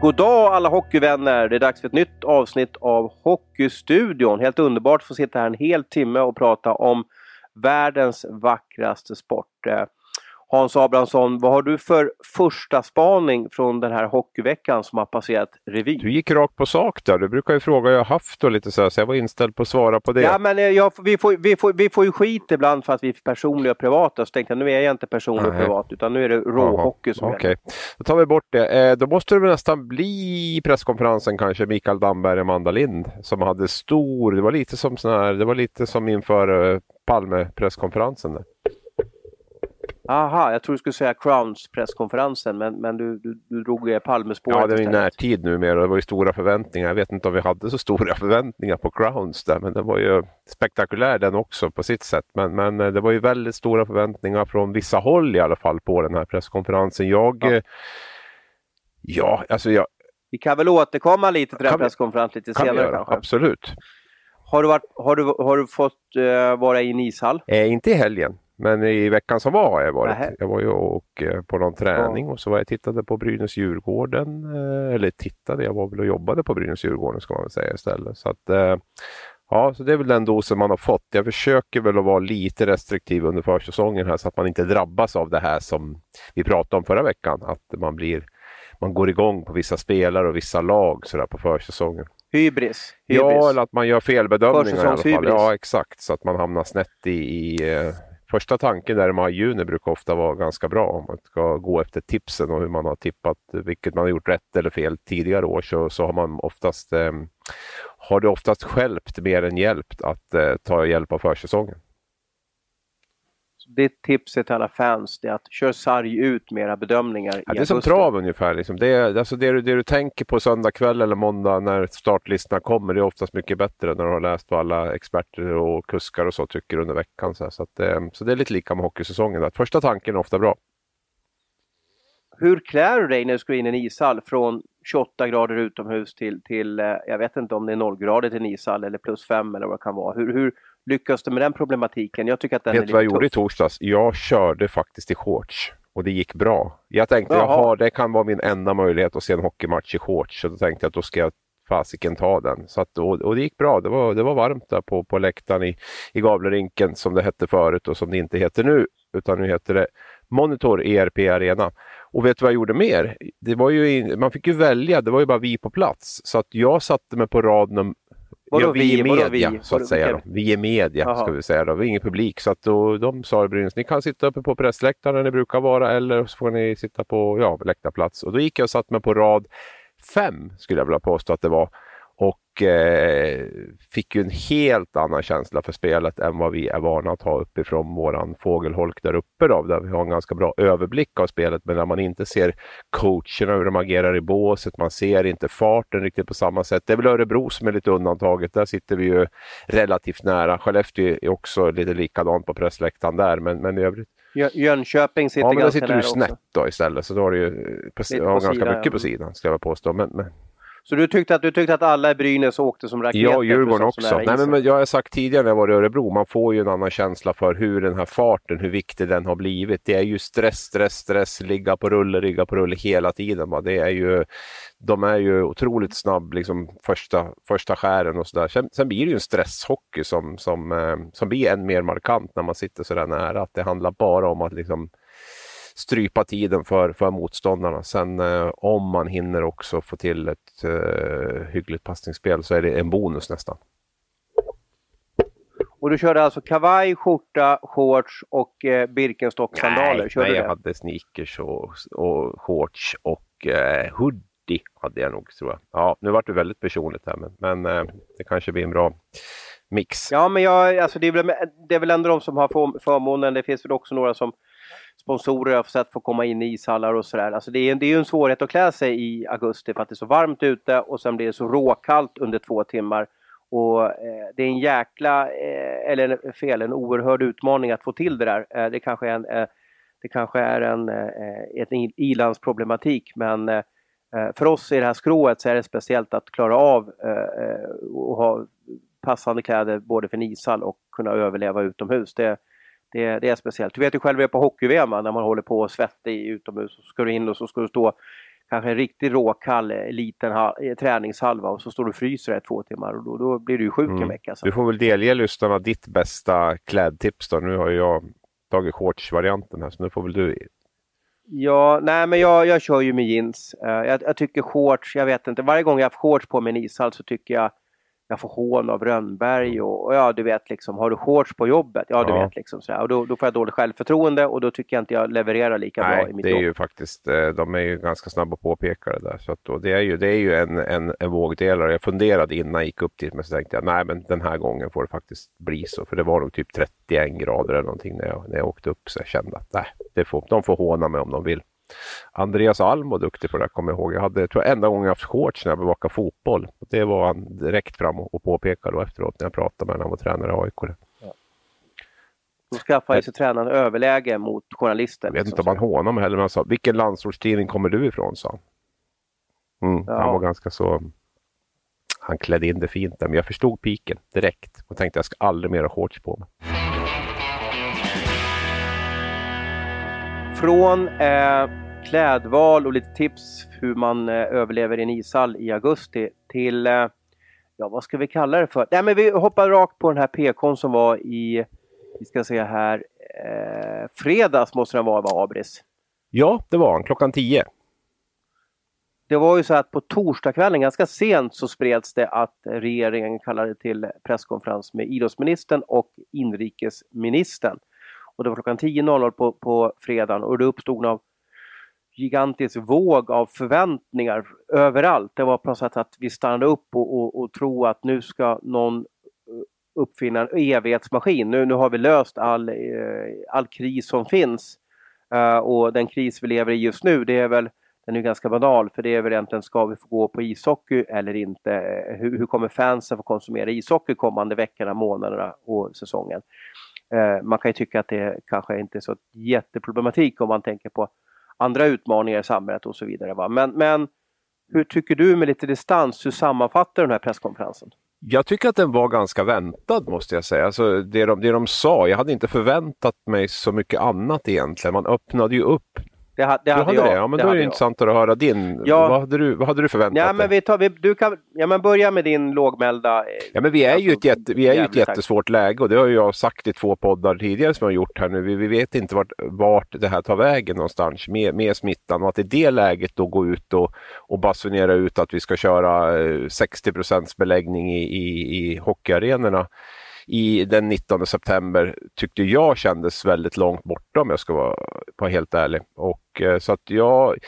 God dag alla hockeyvänner! Det är dags för ett nytt avsnitt av Hockeystudion. Helt underbart att få sitta här en hel timme och prata om världens vackraste sport. Eh, Hans Abrahamsson, vad har du för första spaning från den här hockeyveckan som har passerat revy? Du gick rakt på sak där. Du brukar ju fråga jag haft och lite så här, så jag var inställd på att svara på det. Ja, men eh, jag, vi, får, vi, får, vi får ju skit ibland för att vi är personliga och privata. Så tänkte jag, nu är jag inte personlig och privat utan nu är det råhockey som Okej, okay. då tar vi bort det. Eh, då måste det väl nästan bli presskonferensen kanske, Mikael Damberg och Amanda Lind som hade stor, det var lite som sån här, det var lite som inför eh, Palme-presskonferensen. Aha, jag tror du skulle säga Crowns presskonferensen men, men du, du, du drog Palmespåret Ja, det är i närtid numera. Det var ju stora förväntningar. Jag vet inte om vi hade så stora förväntningar på Crowns där, men det var ju spektakulär den också på sitt sätt. Men, men eh, det var ju väldigt stora förväntningar från vissa håll i alla fall på den här presskonferensen. Jag... Ja, eh, ja alltså jag... Vi kan väl återkomma lite till den presskonferensen lite senare kanske? Absolut. Har du, varit, har du, har du fått uh, vara i en ishall? Eh, inte i helgen. Men i veckan som var har jag varit. Nähe. Jag var ju och, eh, på någon träning ja. och så var jag tittade på Brynäs-Djurgården. Eh, eller tittade, jag var väl och jobbade på Brynäs-Djurgården ska man väl säga istället. Så att, eh, Ja, så det är väl den dosen man har fått. Jag försöker väl att vara lite restriktiv under försäsongen här så att man inte drabbas av det här som vi pratade om förra veckan. Att man blir man går igång på vissa spelare och vissa lag sådär på försäsongen. Hybris. Hybris. Ja, eller att man gör felbedömningar i alla fall. Ja, exakt. Så att man hamnar snett i, i första tanken där i maj-juni brukar ofta vara ganska bra. Om man ska gå efter tipsen och hur man har tippat, vilket man har gjort rätt eller fel tidigare år, så, så har man oftast eh, har det oftast skälpt mer än hjälpt att eh, ta hjälp av försäsongen ditt tips till alla fans är att kör sarg ut med era bedömningar. Ja, det är som trav ungefär. Liksom. Det, är, alltså det, du, det du tänker på söndag kväll eller måndag när startlistorna kommer, det är oftast mycket bättre när du har läst vad alla experter och kuskar och så tycker under veckan. Så, så, att, eh, så det är lite lika med hockeysäsongen. Att första tanken är ofta bra. Hur klär du dig när du ska in i en ishall från 28 grader utomhus till, till eh, jag vet inte om det är 0 grader till en ishall eller plus 5 eller vad det kan vara. Hur, hur, lyckas du med den problematiken? Jag tycker att den Vet du vad jag gjorde i torsdags? Jag körde faktiskt i shorts och det gick bra. Jag tänkte att det kan vara min enda möjlighet att se en hockeymatch i shorts. Så då tänkte jag att då ska jag fasiken ta den. Så att, och, och, det gick bra. Det var, det var varmt där på, på läktaren i, i Gavlerinken som det hette förut och som det inte heter nu. Utan nu heter det Monitor ERP Arena. Och vet du vad jag gjorde mer? Det var ju, man fick ju välja, det var ju bara vi på plats. Så att jag satte mig på rad num Vadå ja, vi, i media, vi? så att säga. Då. Vi är media, Aha. ska vi säga. Då. Vi är ingen publik. Så att då, de sa i Brynäs, ni kan sitta uppe på pressläktaren där ni brukar vara eller så får ni sitta på ja, läktarplats. Och då gick jag och satt mig på rad fem, skulle jag vilja påstå att det var och eh, fick ju en helt annan känsla för spelet än vad vi är vana att ha uppifrån våran fågelholk där uppe då, där vi har en ganska bra överblick av spelet men där man inte ser coacherna, hur de agerar i båset, man ser inte farten riktigt på samma sätt. Det är väl Örebro som är lite undantaget, där sitter vi ju relativt nära. Skellefteå är också lite likadant på pressläktaren där men, men i övrigt Jönköping sitter ja, men ganska nära också. sitter du snett då istället, så då har du ju på, ja, ganska sidan. mycket på sidan, ska jag påstå. Men, men, så du tyckte att, du tyckte att alla i Brynäs åkte som raketer? Ja, Djurgården också. Nej, men jag har sagt tidigare när jag var i Örebro, man får ju en annan känsla för hur den här farten, hur viktig den har blivit. Det är ju stress, stress, stress, ligga på rulle, ligga på rulle hela tiden. Va? Det är ju, de är ju otroligt snabb, liksom första, första skären och sådär. Sen, sen blir det ju en stresshockey som, som, eh, som blir än mer markant när man sitter sådär nära. Att det handlar bara om att liksom strypa tiden för, för motståndarna. Sen eh, om man hinner också få till ett eh, hyggligt passningsspel så är det en bonus nästan. Och du körde alltså kavaj, skjorta, shorts och eh, Birkenstock-sandaler? Nej, nej jag hade sneakers och, och shorts och eh, hoodie hade jag nog tror jag. Ja, nu vart det väldigt personligt här men, men eh, det kanske blir en bra mix. Ja, men jag, alltså det, är väl, det är väl ändå de som har förmånen. Det finns väl också några som sponsorer har sett få komma in i ishallar och sådär. Alltså det är, det är ju en svårighet att klä sig i augusti för att det är så varmt ute och sen blir det så råkallt under två timmar. Och eh, det är en jäkla, eh, eller fel, en oerhörd utmaning att få till det där. Eh, det kanske är en, eh, det kanske är en, eh, en ilandsproblematik men eh, eh, för oss i det här skrået så är det speciellt att klara av eh, eh, och ha passande kläder både för en ishall och kunna överleva utomhus. Det, det, det är speciellt. Du vet ju själv på hockey-VM när man håller på och svettig utomhus. Så ska du in och så ska du stå kanske en riktigt råkall eh, liten eh, träningshalva och så står du och fryser i två timmar och då, då blir du sjuk mm. en vecka. Så. Du får väl delge lyssnarna ditt bästa klädtips då. Nu har jag tagit shorts-varianten här så nu får väl du Ja, nej men jag, jag kör ju med jeans. Uh, jag, jag, tycker shorts, jag vet inte, varje gång jag har shorts på mig en ishall så tycker jag jag får hån av Rönnberg och, och, ja, du vet liksom, har du shorts på jobbet? Ja, du ja. vet liksom så Och då, då, får jag dåligt självförtroende och då tycker jag inte jag levererar lika Nej, bra i mitt det är jobb. ju faktiskt, eh, de är ju ganska snabba på att påpeka det där. Så att då, det är ju, det är ju en, en, en vågdelare. Jag funderade innan jag gick upp dit, men så tänkte jag nej, men den här gången får det faktiskt bli så. För det var nog typ 31 grader eller någonting när jag, när jag åkte upp, så jag kände att nej, det får, de får håna mig om de vill. Andreas Alm var duktig på det, kommer jag ihåg. Jag hade, tror jag, enda gången jag haft shorts när jag bevakade fotboll. Det var han direkt fram och, påpekade då efteråt när jag pratade med honom han var tränare i AIK. Ja. Då skaffade sig tränaren överläge mot journalister. Jag vet liksom. inte om han hånade mig heller, men han sa vilken landsortstidning kommer du ifrån? sa han. Mm, ja. Han var ganska så... Han klädde in det fint där, men jag förstod piken direkt och tänkte jag ska aldrig mer ha shorts på mig. Från eh, klädval och lite tips hur man eh, överlever i en ishall i augusti till, eh, ja vad ska vi kalla det för? Nej men vi hoppar rakt på den här PKn som var i, vi ska se här, eh, fredags måste den vara, va Abris? Ja, det var han, klockan 10. Det var ju så att på torsdagskvällen, ganska sent, så spreds det att regeringen kallade till presskonferens med idrottsministern och inrikesministern. Och det var klockan 10.00 på, på fredagen och det uppstod en gigantisk våg av förväntningar överallt. Det var på något sätt att vi stannade upp och, och, och tro att nu ska någon eh, uppfinna en evighetsmaskin. Nu, nu har vi löst all, eh, all kris som finns. Uh, och den kris vi lever i just nu, det är väl den är ganska banal för det är väl egentligen, ska vi få gå på ishockey eller inte? Hur, hur kommer fansen få konsumera ishockey kommande veckorna, månaderna och säsongen? Eh, man kan ju tycka att det kanske inte är så jätteproblematik om man tänker på andra utmaningar i samhället och så vidare. Va? Men, men hur tycker du med lite distans, hur sammanfattar du den här presskonferensen? Jag tycker att den var ganska väntad måste jag säga. Alltså, det, de, det de sa, jag hade inte förväntat mig så mycket annat egentligen. Man öppnade ju upp det, ha, det hade, hade jag. Det. Ja, men det då är det intressant att höra din. Ja. Vad, hade du, vad hade du förväntat ja, men vi tar, vi, du kan, ja, men börja med din lågmälda. Eh, ja, men vi är alltså, ju ett, jätte, vi är ju ett jättesvårt läge och det har jag sagt i två poddar tidigare som jag har gjort här nu. Vi, vi vet inte vart, vart det här tar vägen någonstans med, med smittan och att i det läget då gå ut och, och basunera ut att vi ska köra 60 eh, beläggning i, i, i hockeyarenorna i den 19 september tyckte jag kändes väldigt långt borta om jag ska vara, vara helt ärlig. Och, eh, så att jag,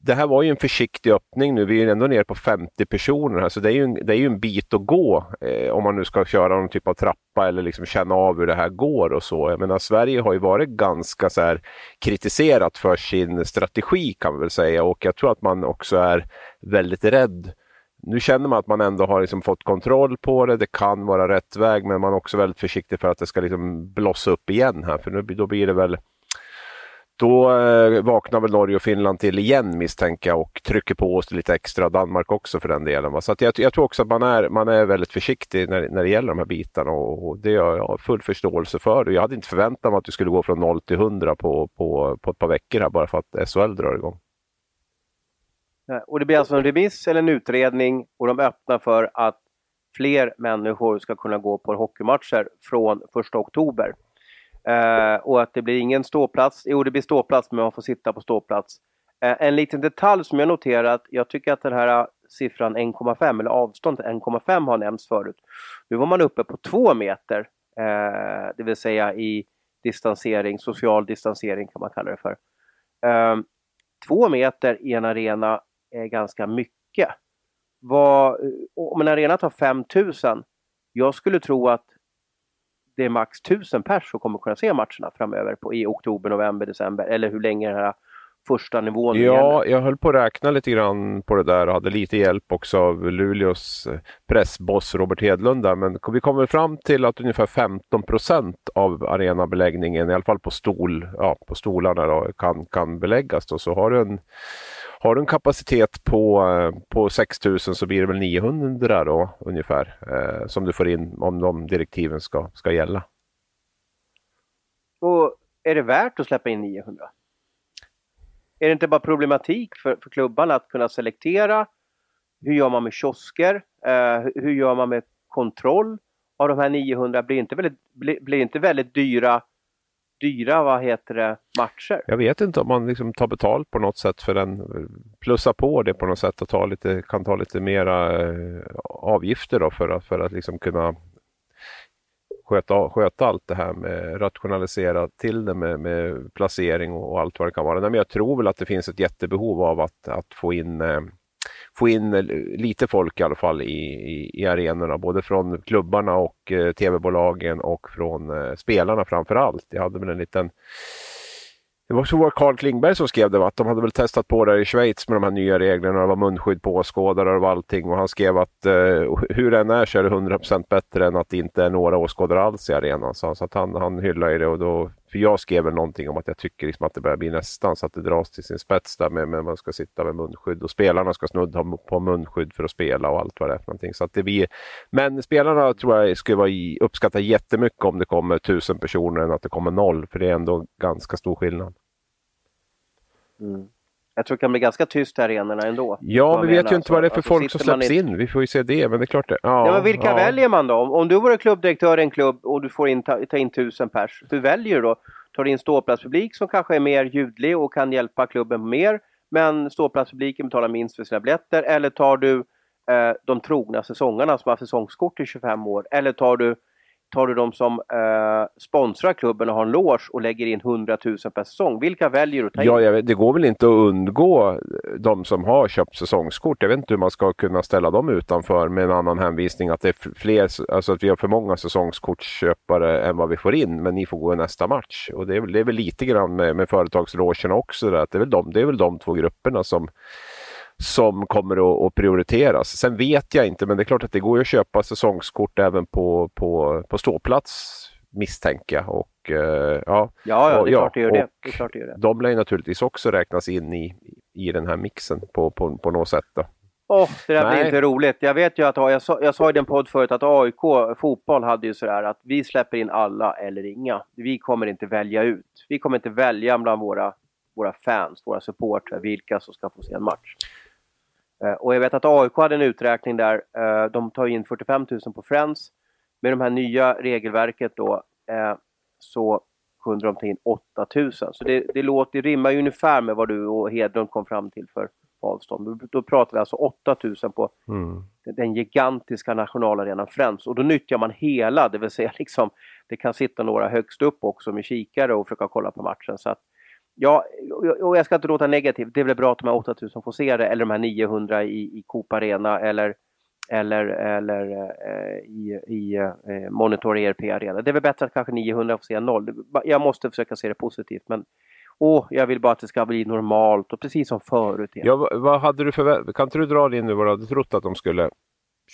det här var ju en försiktig öppning nu. Vi är ändå nere på 50 personer här, så det är ju en, det är ju en bit att gå eh, om man nu ska köra någon typ av trappa eller liksom känna av hur det här går och så. Jag menar, Sverige har ju varit ganska så här, kritiserat för sin strategi kan man väl säga och jag tror att man också är väldigt rädd nu känner man att man ändå har liksom fått kontroll på det. Det kan vara rätt väg men man är också väldigt försiktig för att det ska liksom blossa upp igen här för nu, då blir det väl då eh, vaknar väl Norge och Finland till igen misstänker jag och trycker på oss lite extra. Danmark också för den delen. Va? Så jag, jag, tror också att man är, man är väldigt försiktig när, när det gäller de här bitarna och, och det har jag full förståelse för. Jag hade inte förväntat mig att du skulle gå från 0 till 100 på, på, på ett par veckor här bara för att SHL drar igång. Och det blir alltså en remiss eller en utredning och de öppnar för att fler människor ska kunna gå på hockeymatcher från 1 oktober. Eh, och att det blir ingen ståplats. Jo, det blir ståplats, men man får sitta på ståplats. Eh, en liten detalj som jag noterat. Jag tycker att den här siffran 1,5 eller avståndet 1,5 har nämnts förut. Nu var man uppe på 2 meter, eh, det vill säga i distansering, social distansering kan man kalla det för. Eh, meter i en arena är ganska mycket. Vad, om en arena tar 5000, jag skulle tro att det är max 1000 pers som kommer kunna se matcherna framöver på, i oktober, november, december eller hur länge den här första nivån Ja, gäller. jag höll på att räkna lite grann på det där och hade lite hjälp också av Luleås eh, pressboss Robert Hedlund där. Men vi kommer fram till att ungefär 15 procent av arenabeläggningen, i alla fall på, stol, ja, på stolarna, då, kan, kan beläggas. Då. Så har du en har du en kapacitet på, eh, på 6000 så blir det väl 900 då ungefär eh, som du får in om de direktiven ska, ska gälla. Och är det värt att släppa in 900? är det inte bara problematik för, för klubbarna att kunna selektera? Hur gör man med kiosker? Eh, hur gör man med kontroll av de här 900? Blir inte väldigt, blir, blir inte väldigt dyra dyra vad heter det, matcher. Jag vet inte om man liksom tar betalt på något sätt för den. plussar på det på något sätt och tar lite, kan ta lite mera eh, avgifter då för att, för att liksom kunna sköta, sköta allt det här med rationalisera till det med, med placering och, och, allt vad det kan vara. Men jag tror väl att det finns ett jättebehov av att, att få in eh, få in eh, lite folk i alla fall i, i, i arenorna, både från klubbarna och eh, tv-bolagen och från eh, spelarna framför allt. Jag hade väl en liten det var så Carl Klingberg som skrev det, att de hade väl testat på det i Schweiz med de här nya reglerna. Det var munskydd på åskådare och allting. Och han skrev att eh, hur den är så är det 100% bättre än att det inte är några åskådare alls i arenan. Så, så att han, han hyllade det och då för jag skrev väl någonting om att jag tycker liksom att det börjar bli nästan så att det dras till sin spets där med, med man ska sitta med munskydd och spelarna ska snudda på munskydd för att spela och allt vad det är för någonting. Så att det blir... Men spelarna tror jag skulle vara i, uppskatta jättemycket om det kommer tusen personer än att det kommer noll, för det är ändå ganska stor skillnad. Mm. Jag tror det kan bli ganska tyst i arenorna ändå. Ja, vi vet ju inte vad det är för alltså, folk som släpps in. in. Vi får ju se det, men det är klart det. Ja, ja men vilka ja. väljer man då? Om du vore klubbdirektör i en klubb och du får in, ta, ta in tusen pers, hur väljer du då? Tar du in ståplatspublik som kanske är mer ljudlig och kan hjälpa klubben mer, men ståplatspubliken betalar minst för sina biljetter? Eller tar du eh, de trogna säsongarna som har säsongskort i 25 år? Eller tar du tar du de som eh, sponsrar klubben och har en loge och lägger in 100 000 per säsong. Vilka väljer du att ta in? Ja, vet, det går väl inte att undgå eh, de som har köpt säsongskort. Jag vet inte hur man ska kunna ställa dem utanför med en annan hänvisning att det är fler, alltså att vi har för många säsongskortsköpare än vad vi får in, men ni får gå i nästa match. Och det är, det är väl lite grann med, med företagslogerna också, där, att det, är väl de, det är väl de två grupperna som som kommer att, prioriteras. Sen vet jag inte, men det är klart att det går att köpa säsongskort även på, på, på ståplats misstänker jag. Och, uh, ja, ja, ja, det är klart det gör det. det, är klart det, gör det. De lär naturligtvis också räknas in i, i den här mixen på, på, på något sätt. Då. Oh, det där Nej. blir inte roligt. Jag vet ju att, jag sa, jag sa i den podd förut att AIK fotboll hade ju sådär att vi släpper in alla eller inga. Vi kommer inte välja ut. Vi kommer inte välja bland våra, våra fans, våra supportrar, vilka som ska få se en match. Eh, och jag vet att AIK hade en uträkning där, eh, de tar in 45 000 på Friends. Med de här nya regelverket då eh, så kunde de ta in 8 000. Så det, det, låter, det rimmar ju ungefär med vad du och Hedlund kom fram till för avstånd. Då, då pratar vi alltså 8 000 på mm. den gigantiska nationalarenan Friends. Och då nyttjar man hela, det vill säga liksom, det kan sitta några högst upp också med kikare och försöka kolla på matchen. Så att Ja, och jag ska inte låta negativ. Det är väl bra att de här 8000 får se det, eller de här 900 i, i Coop Arena eller, eller, eller eh, i, i eh, Monitor ERP Arena. Det är väl bättre att kanske 900 får se noll. Jag måste försöka se det positivt, men åh, jag vill bara att det ska bli normalt och precis som förut. Ja, vad hade du för Kan inte du dra in nu vad du hade trott att de skulle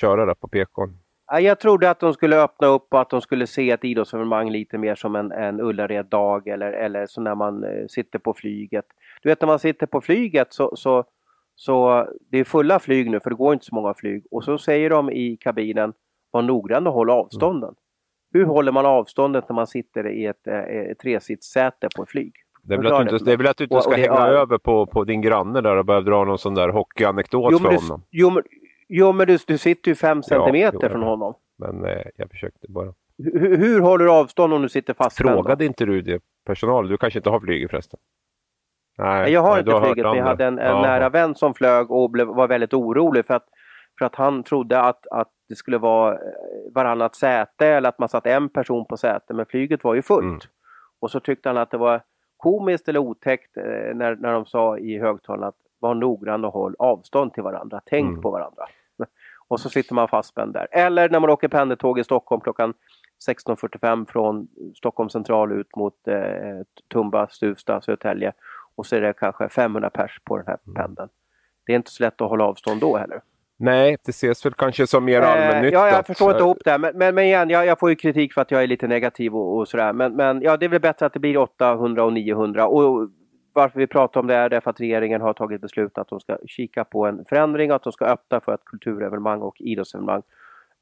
köra där på PK? Jag trodde att de skulle öppna upp och att de skulle se ett idrottsevenemang lite mer som en, en Ullared-dag eller, eller så när man eh, sitter på flyget. Du vet när man sitter på flyget så, så, så det är fulla flyg nu för det går inte så många flyg och så säger de i kabinen var noggrann och håll avstånden. Mm. Hur håller man avståndet när man sitter i ett, eh, ett tresitssäte på ett flyg? Det är, väl att du inte, det är väl att du inte ska och, och det, hänga ja. över på, på din granne där och börja dra någon sån där hockeyanekdot jo, för honom. Jo men, Jo, men du, du sitter ju fem centimeter jo, från honom. Men eh, jag försökte bara. Hur, hur håller du avstånd om du sitter fast? Frågade inte du det personal? Du kanske inte har flugit förresten? Nej, jag har nej, inte flugit, men jag hade en, en nära vän som flög och blev, var väldigt orolig för att, för att han trodde att, att det skulle vara eh, varannat säte eller att man satt en person på säte, men flyget var ju fullt. Mm. Och så tyckte han att det var komiskt eller otäckt eh, när, när de sa i högtalarna att var noggrann och håll avstånd till varandra, tänk mm. på varandra. Och så sitter man fastspänd där. Eller när man åker pendeltåg i Stockholm klockan 16.45 från Stockholm central ut mot eh, Tumba, Stuvsta, Södertälje. Och så är det kanske 500 pers på den här mm. pendeln. Det är inte så lätt att hålla avstånd då heller. Nej, det ses väl kanske som mer eh, allmännyttat. Ja, jag förstår inte ihop det. Men, men, men igen, jag, jag, får ju kritik för att jag är lite negativ och, och sådär. Men, men ja, det är väl bättre att det blir 800 och 900. Och varför vi pratar om det är därför att regeringen har tagit beslut att de ska kika på en förändring, att de ska öppna för att kulturevenemang och idrottsevenemang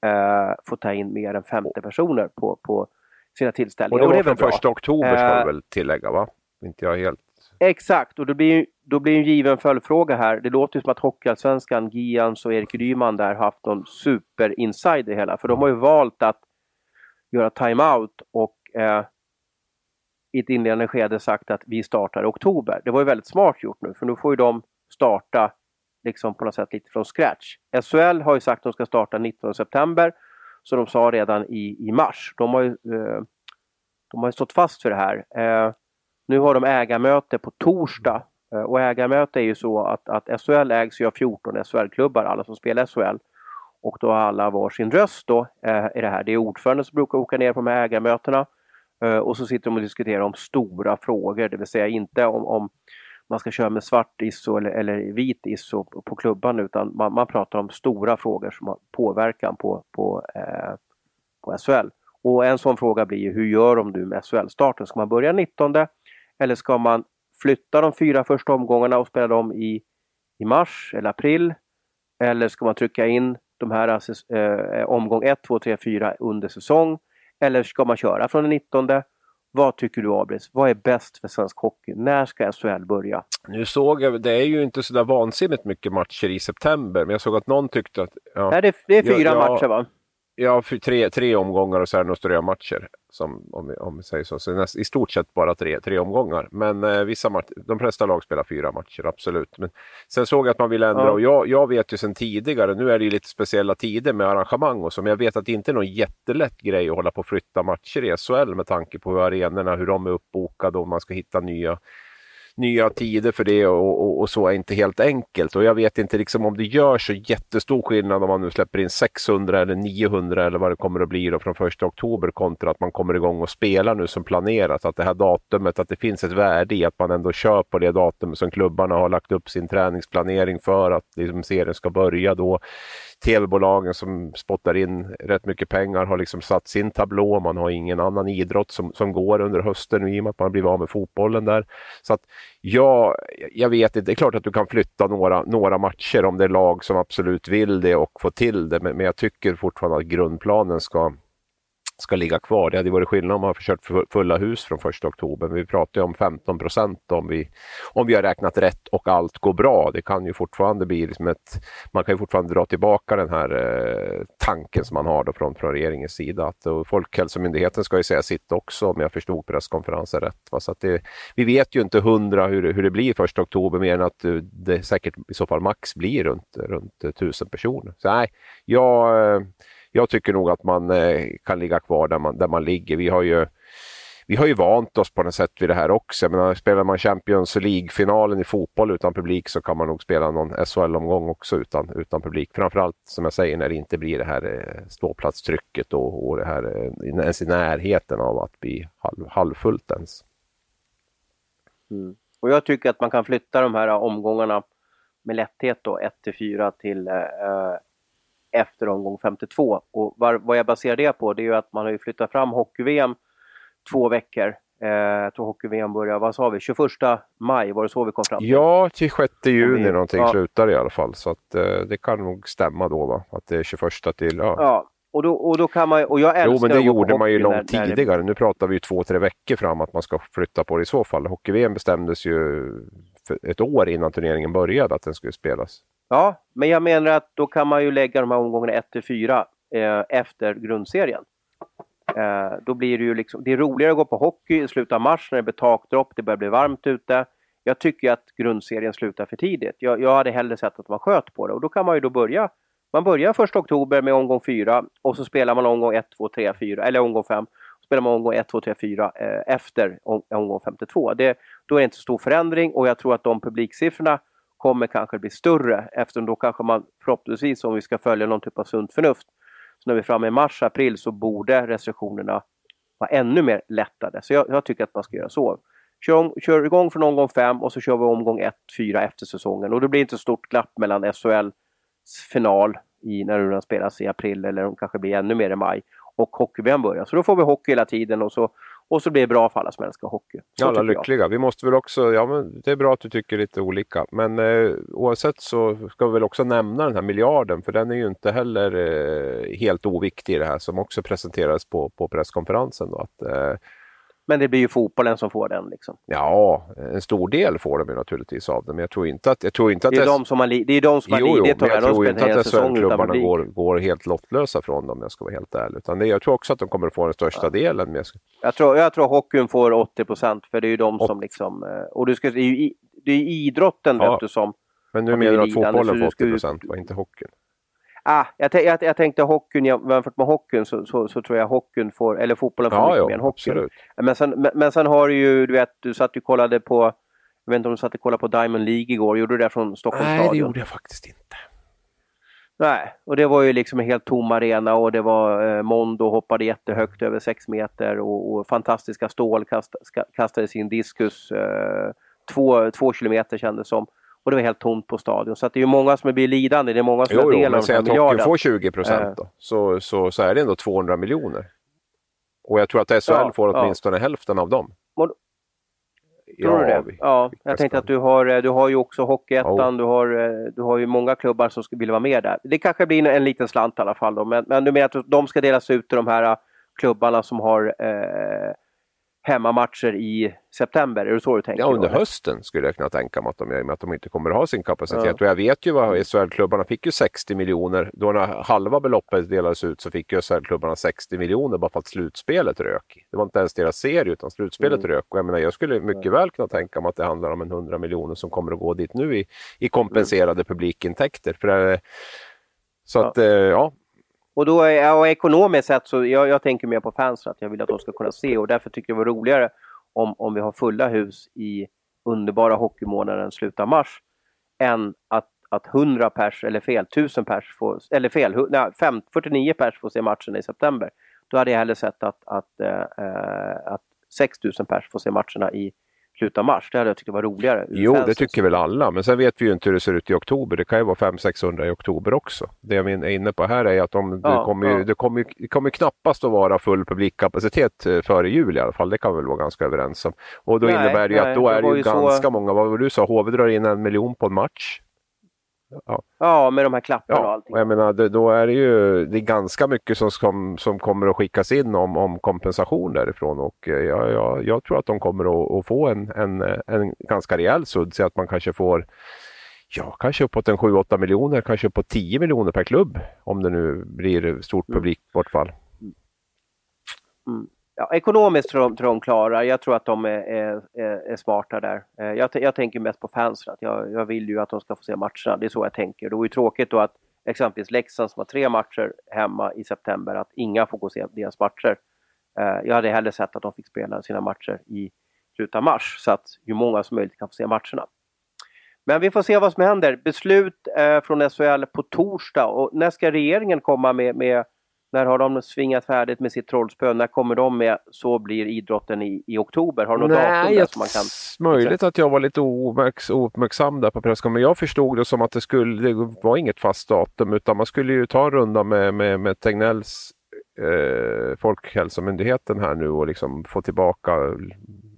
eh, får ta in mer än 50 personer på, på sina tillställningar. Och det var från första oktober ska eh, väl tillägga va? Inte jag helt... Exakt, och det blir, då blir en given följdfråga här. Det låter ju som att Hockeyallsvenskan, Gians och Erik Ryman där haft någon super-inside i hela. För de har ju valt att göra timeout och eh, i ett inledande skede sagt att vi startar i oktober. Det var ju väldigt smart gjort nu för nu får ju de starta liksom på något sätt lite från scratch. SHL har ju sagt att de ska starta 19 september så de sa redan i, i mars. De har ju, eh, de har ju stått fast för det här. Eh, nu har de ägarmöte på torsdag eh, och ägarmöte är ju så att, att SHL ägs ju av 14 SHL-klubbar, alla som spelar SHL. Och då har alla var sin röst då eh, i det här. Det är ordföranden som brukar åka ner på de här ägarmötena. Eh, och så sitter de och diskuterar om stora frågor, det vill säga inte om, om man ska köra med svart ISO eller, eller vit ISO på, på klubban utan man, man, pratar om stora frågor som har påverkan på, på, eh, på SHL. Och en sån fråga blir ju hur gör de nu med SHL-starten? Ska man börja 19 eller ska man flytta de fyra första omgångarna och spela dem i, i mars eller april? Eller ska man trycka in de här eh, omgång 1, 2, 3, 4 under säsong? Eller ska man köra från den 19? Vad tycker du Abris? Vad är bäst för svensk hockey? När ska SHL börja? Nu såg jag, det är ju inte sådär vansinnigt mycket matcher i september, men jag såg att någon tyckte att... Ja, Nej, det, är, det är fyra ja, matcher va? Ja, för tre, tre omgångar och så är det några matcher. Som, om, om vi säger så. så näst, I stort sett bara tre, tre omgångar. Men eh, vissa matcher, de flesta lag spelar fyra matcher, absolut. Men sen såg jag att man vill ändra ja. och jag, jag vet ju sedan tidigare, nu är det ju lite speciella tider med arrangemang och så, men jag vet att det inte är någon jättelätt grej att hålla på och flytta matcher i SHL med tanke på hur arenorna, hur de är uppbokade och man ska hitta nya nya tider för det och, och, och, så är inte helt enkelt. Och jag vet inte liksom om det gör så jättestor skillnad om man nu släpper in 600 eller 900 eller vad det kommer att bli då från 1 oktober kontra att man kommer igång och spelar nu som planerat. Att det här datumet, att det finns ett värde i att man ändå kör på det datumet som klubbarna har lagt upp sin träningsplanering för att liksom serien ska börja då tv-bolagen som spottar in rätt mycket pengar har liksom satt sin tablå. Man har ingen annan idrott som, som går under hösten i och med att man blivit av med fotbollen där. Så att ja, jag vet inte. Det är klart att du kan flytta några, några matcher om det är lag som absolut vill det och få till det. Men, men jag tycker fortfarande att grundplanen ska ska ligga kvar. Det hade varit skillnad om man försökt fulla hus från 1 oktober. Vi pratar ju om 15 procent om vi, om vi har räknat rätt och allt går bra. Det kan ju fortfarande bli liksom ett, man kan ju fortfarande dra tillbaka den här eh, tanken som man har då från, från regeringens sida. Att, och Folkhälsomyndigheten ska ju säga sitt också om jag förstod presskonferensen rätt. Va? Så att det, vi vet ju inte hundra hur, hur det blir 1 oktober mer än att eh, det säkert i så fall max blir runt, runt tusen personer. Så nej, jag eh, jag tycker nog att man eh, kan ligga kvar där man, där man ligger. Vi har ju vi har ju vant oss på något sätt vid det här också. Men spelar man Champions League-finalen i fotboll utan publik så kan man nog spela någon SHL-omgång också utan, utan publik. Framförallt som jag säger när det inte blir det här eh, ståplatstrycket och, och det här eh, ens i närheten av att bli halv, halvfullt ens. Mm. Och jag tycker att man kan flytta de här omgångarna med lätthet då 1 till 4 till eh, efter omgång 52. Och var, vad jag baserar det på det är ju att man har flyttat fram hockey-VM två veckor. Eh, jag tror hockey-VM börjar, vad sa vi, 21 maj, var det så vi kom fram till? Ja, till 6 juni vi, någonting ja. slutar i alla fall. Så att, eh, det kan nog stämma då va? Att det är 21 till, ja. ja. Och då, och då kan man och jag älskar Jo, men det gjorde man ju långt när, tidigare. Nu pratar vi ju två, tre veckor fram att man ska flytta på det i så fall. Hockey-VM bestämdes ju ett år innan turneringen började att den skulle spelas. Ja, men jag menar att då kan man ju lägga de här omgångarna 1 till 4 eh, efter grundserien. Eh, då blir det ju liksom, det är roligare att gå på hockey i slutet av mars när det blir takdropp, det börjar bli varmt ute. Jag tycker att grundserien slutar för tidigt. Jag, jag hade hellre sett att man sköt på det och då kan man ju då börja man börjar 1 oktober med omgång 4 och så spelar man omgång 1, 2, 3, 4 eller omgång 5. Spelar man omgång 1, 2, 3, 4 eh, efter omgång 52. Det, då är det inte så stor förändring och jag tror att de publiksiffrorna kommer kanske bli större eftersom då kanske man förhoppningsvis om vi ska följa någon typ av sunt förnuft. Så när vi är framme i mars, april så borde restriktionerna vara ännu mer lättade. Så jag, jag tycker att man ska göra så. Kör, kör igång från omgång 5 och så kör vi omgång 1, 4 efter säsongen och det blir inte så stort glapp mellan SHLs final i, när den spelas i april eller de kanske blir ännu mer i maj och hockey börjar. Så då får vi hockey hela tiden och så och så blir det bra för alla som älskar hockey. Så alla lyckliga. Jag. Vi måste väl också, ja men det är bra att du tycker lite olika. Men eh, oavsett så ska vi väl också nämna den här miljarden för den är ju inte heller eh, helt oviktig i det här som också presenterades på, på presskonferensen. Då, att, eh, Men det blir ju fotbollen som får den. Liksom. Ja, en stor del får de ju naturligtvis av det. Men jag tror inte att... Jag tror inte att det är de som har, li- det är de som har jo, lidit jo, men jag tror inte att SHL-klubbarna går, går helt lottlösa från dem, om jag ska vara helt ärlig. Utan det, jag tror också att de kommer att få den största ja. delen. Med. Jag, tror, jag tror hockeyn får 80 procent, för det är ju de som liksom... Eh, och du ska, det är ju det är idrotten ja. vet du, som... Men nu menar du att fotbollen får 80 procent, inte hockeyn? Ah, jag, jag, jag tänkte hockeyn jämfört med hockeyn så, så, så, tror jag hockeyn får, eller fotbollen får ja, mycket ja, mer än hockeyn. Men sen, men, men, sen har du ju, du vet, du satt och kollade på, jag vet inte om du satt och kollade på Diamond League igår, gjorde du det från Stockholms Nej, stadion? det gjorde jag faktiskt inte. Nej, och det var ju liksom en helt tom arena och det var eh, Mondo hoppade jättehögt över 6 meter och, och fantastiska stål kast, kastade sin diskus eh, två, två kilometer kändes som. Och det var helt tomt på stadion. Så det är ju många som blir lidande. Det är många som jo, är del av den här miljarden. Om får 20 procent eh. då, så, så, så är det ändå 200 miljoner. Och jag tror att SHL ja, får åtminstone ja. hälften av dem. Och, Tror du det? Ja, jag tänkte att du har, eh, du har ju också Hockeyettan, oh. du, har, eh, du har ju många klubbar som vill vara med där. Det kanske blir en, liten slant i alla fall då, men, men du menar att de ska delas ut till de här klubbarna som har eh, hemmamatcher i september? Är det så du tänker? Ja, under hösten skulle jag kunna tänka mig att de gör, med att de inte kommer att ha sin kapacitet. Ja. Och jag vet ju vad SHL-klubbarna fick ju 60 miljoner. Då när halva beloppet delades ut så fick ju SHL-klubbarna 60 miljoner bara för att slutspelet rök. Det var inte ens deras serie utan slutspelet mm. rök. Och jag, menar, jag skulle mycket väl kunna tänka mig att det handlar om en 100 miljoner som kommer att gå dit nu i, i kompenserade mm. publikintäkter. För det, så att, ja. Eh, ja och då och ekonomiskt sett så jag, jag tänker mer på fans att jag vill att de ska kunna se och därför tycker jag det var roligare om, om vi har fulla hus i underbara hockeymånaden slutet av mars än att, att 100 pers, eller fel, 1000 pers, får, eller fel, nej, 5, 49 pers får se matchen i september. Då hade jag hellre sett att, att, äh, att 6000 pers får se matcherna i slutet av mars. Det hade jag tyckt var roligare. Jo, det tycker väl alla. Men sen vet vi ju inte hur det ser ut i oktober. Det kan ju vara 500-600 i oktober också. Det jag är inne på här är att de, ja, det, kommer ju, ja. det, kommer, det kommer knappast att vara full publikkapacitet eh, före jul i alla fall. Det kan vi väl vara ganska överens om. Och då nej, innebär det ju nej, att då är det ju ganska så... många, vad var du sa, HV drar in en miljon på en match. Ja. ja, med de här klapparna ja, och allting. Och jag menar, då är det ju det är ganska mycket som, som, som kommer att skickas in om, om kompensation därifrån och eh, jag, jag, jag tror att de kommer att, att, få en, en, en ganska rejäl sudd så att man kanske får ja, kanske uppåt en 7-8 miljoner, kanske uppåt 10 miljoner per klubb om det nu blir stort mm. publikbortfall. Mm ja, ekonomiskt tror de, tror de klarar. Jag tror att de är, är, är smarta där. Eh, jag, jag, tänker mest på fansen. Att jag, jag vill ju att de ska få se matcherna. Det är så jag tänker. Det vore ju tråkigt då att exempelvis Leksand som har tre matcher hemma i september, att inga får gå och se deras matcher. Eh, jag hade hellre sett att de fick spela sina matcher i slutet av mars så att ju många som möjligt kan få se matcherna. Men vi får se vad som händer. Beslut eh, från SHL på torsdag och när ska regeringen komma med, med när har de svingat färdigt med sitt trollspö? När kommer de med Så blir idrotten i, i oktober? Har du något Nej, datum där som man kan... Möjligt att jag var lite ouppmärksam där på presskonferensen, men jag förstod det som att det skulle, det var inget fast datum utan man skulle ju ta en runda med, med, med Tegnells eh, Folkhälsomyndigheten här nu och liksom få tillbaka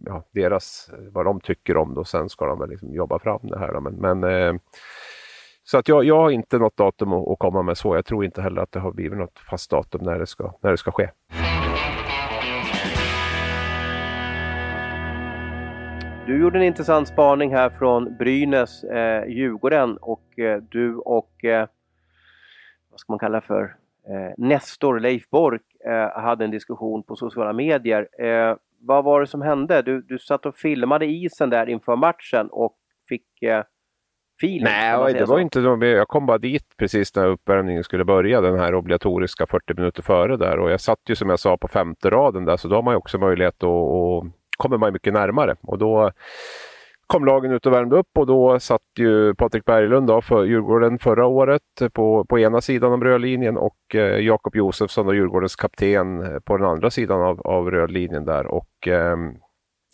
ja, deras, vad de tycker om det och sen ska de väl liksom jobba fram det här. Då. Men, men eh, så att jag, jag har inte något datum att, att, komma med så. Jag tror inte heller att det har blivit något fast datum när det ska, när det ska ske. Du gjorde en intressant spaning här från Brynäs, eh, Djurgården och eh, du och eh, vad ska man kalla för eh, Nestor Leif Bork eh, hade en diskussion på sociala medier. Eh, vad var det som hände? Du, du satt och filmade isen där inför matchen och fick eh, feeling. Nej, det så. var inte jag kom bara dit precis när uppvärmningen skulle börja, den här obligatoriska 40 minuter före där och jag satt ju som jag sa på femte raden där så då har man ju också möjlighet att och kommer man mycket närmare och då kom lagen ut och värmde upp och då satt ju Patrik Berglund då för Djurgården förra året på, på ena sidan av rödlinjen och eh, Jakob Josefsson, då, Djurgårdens kapten, på den andra sidan av, av rödlinjen där och eh,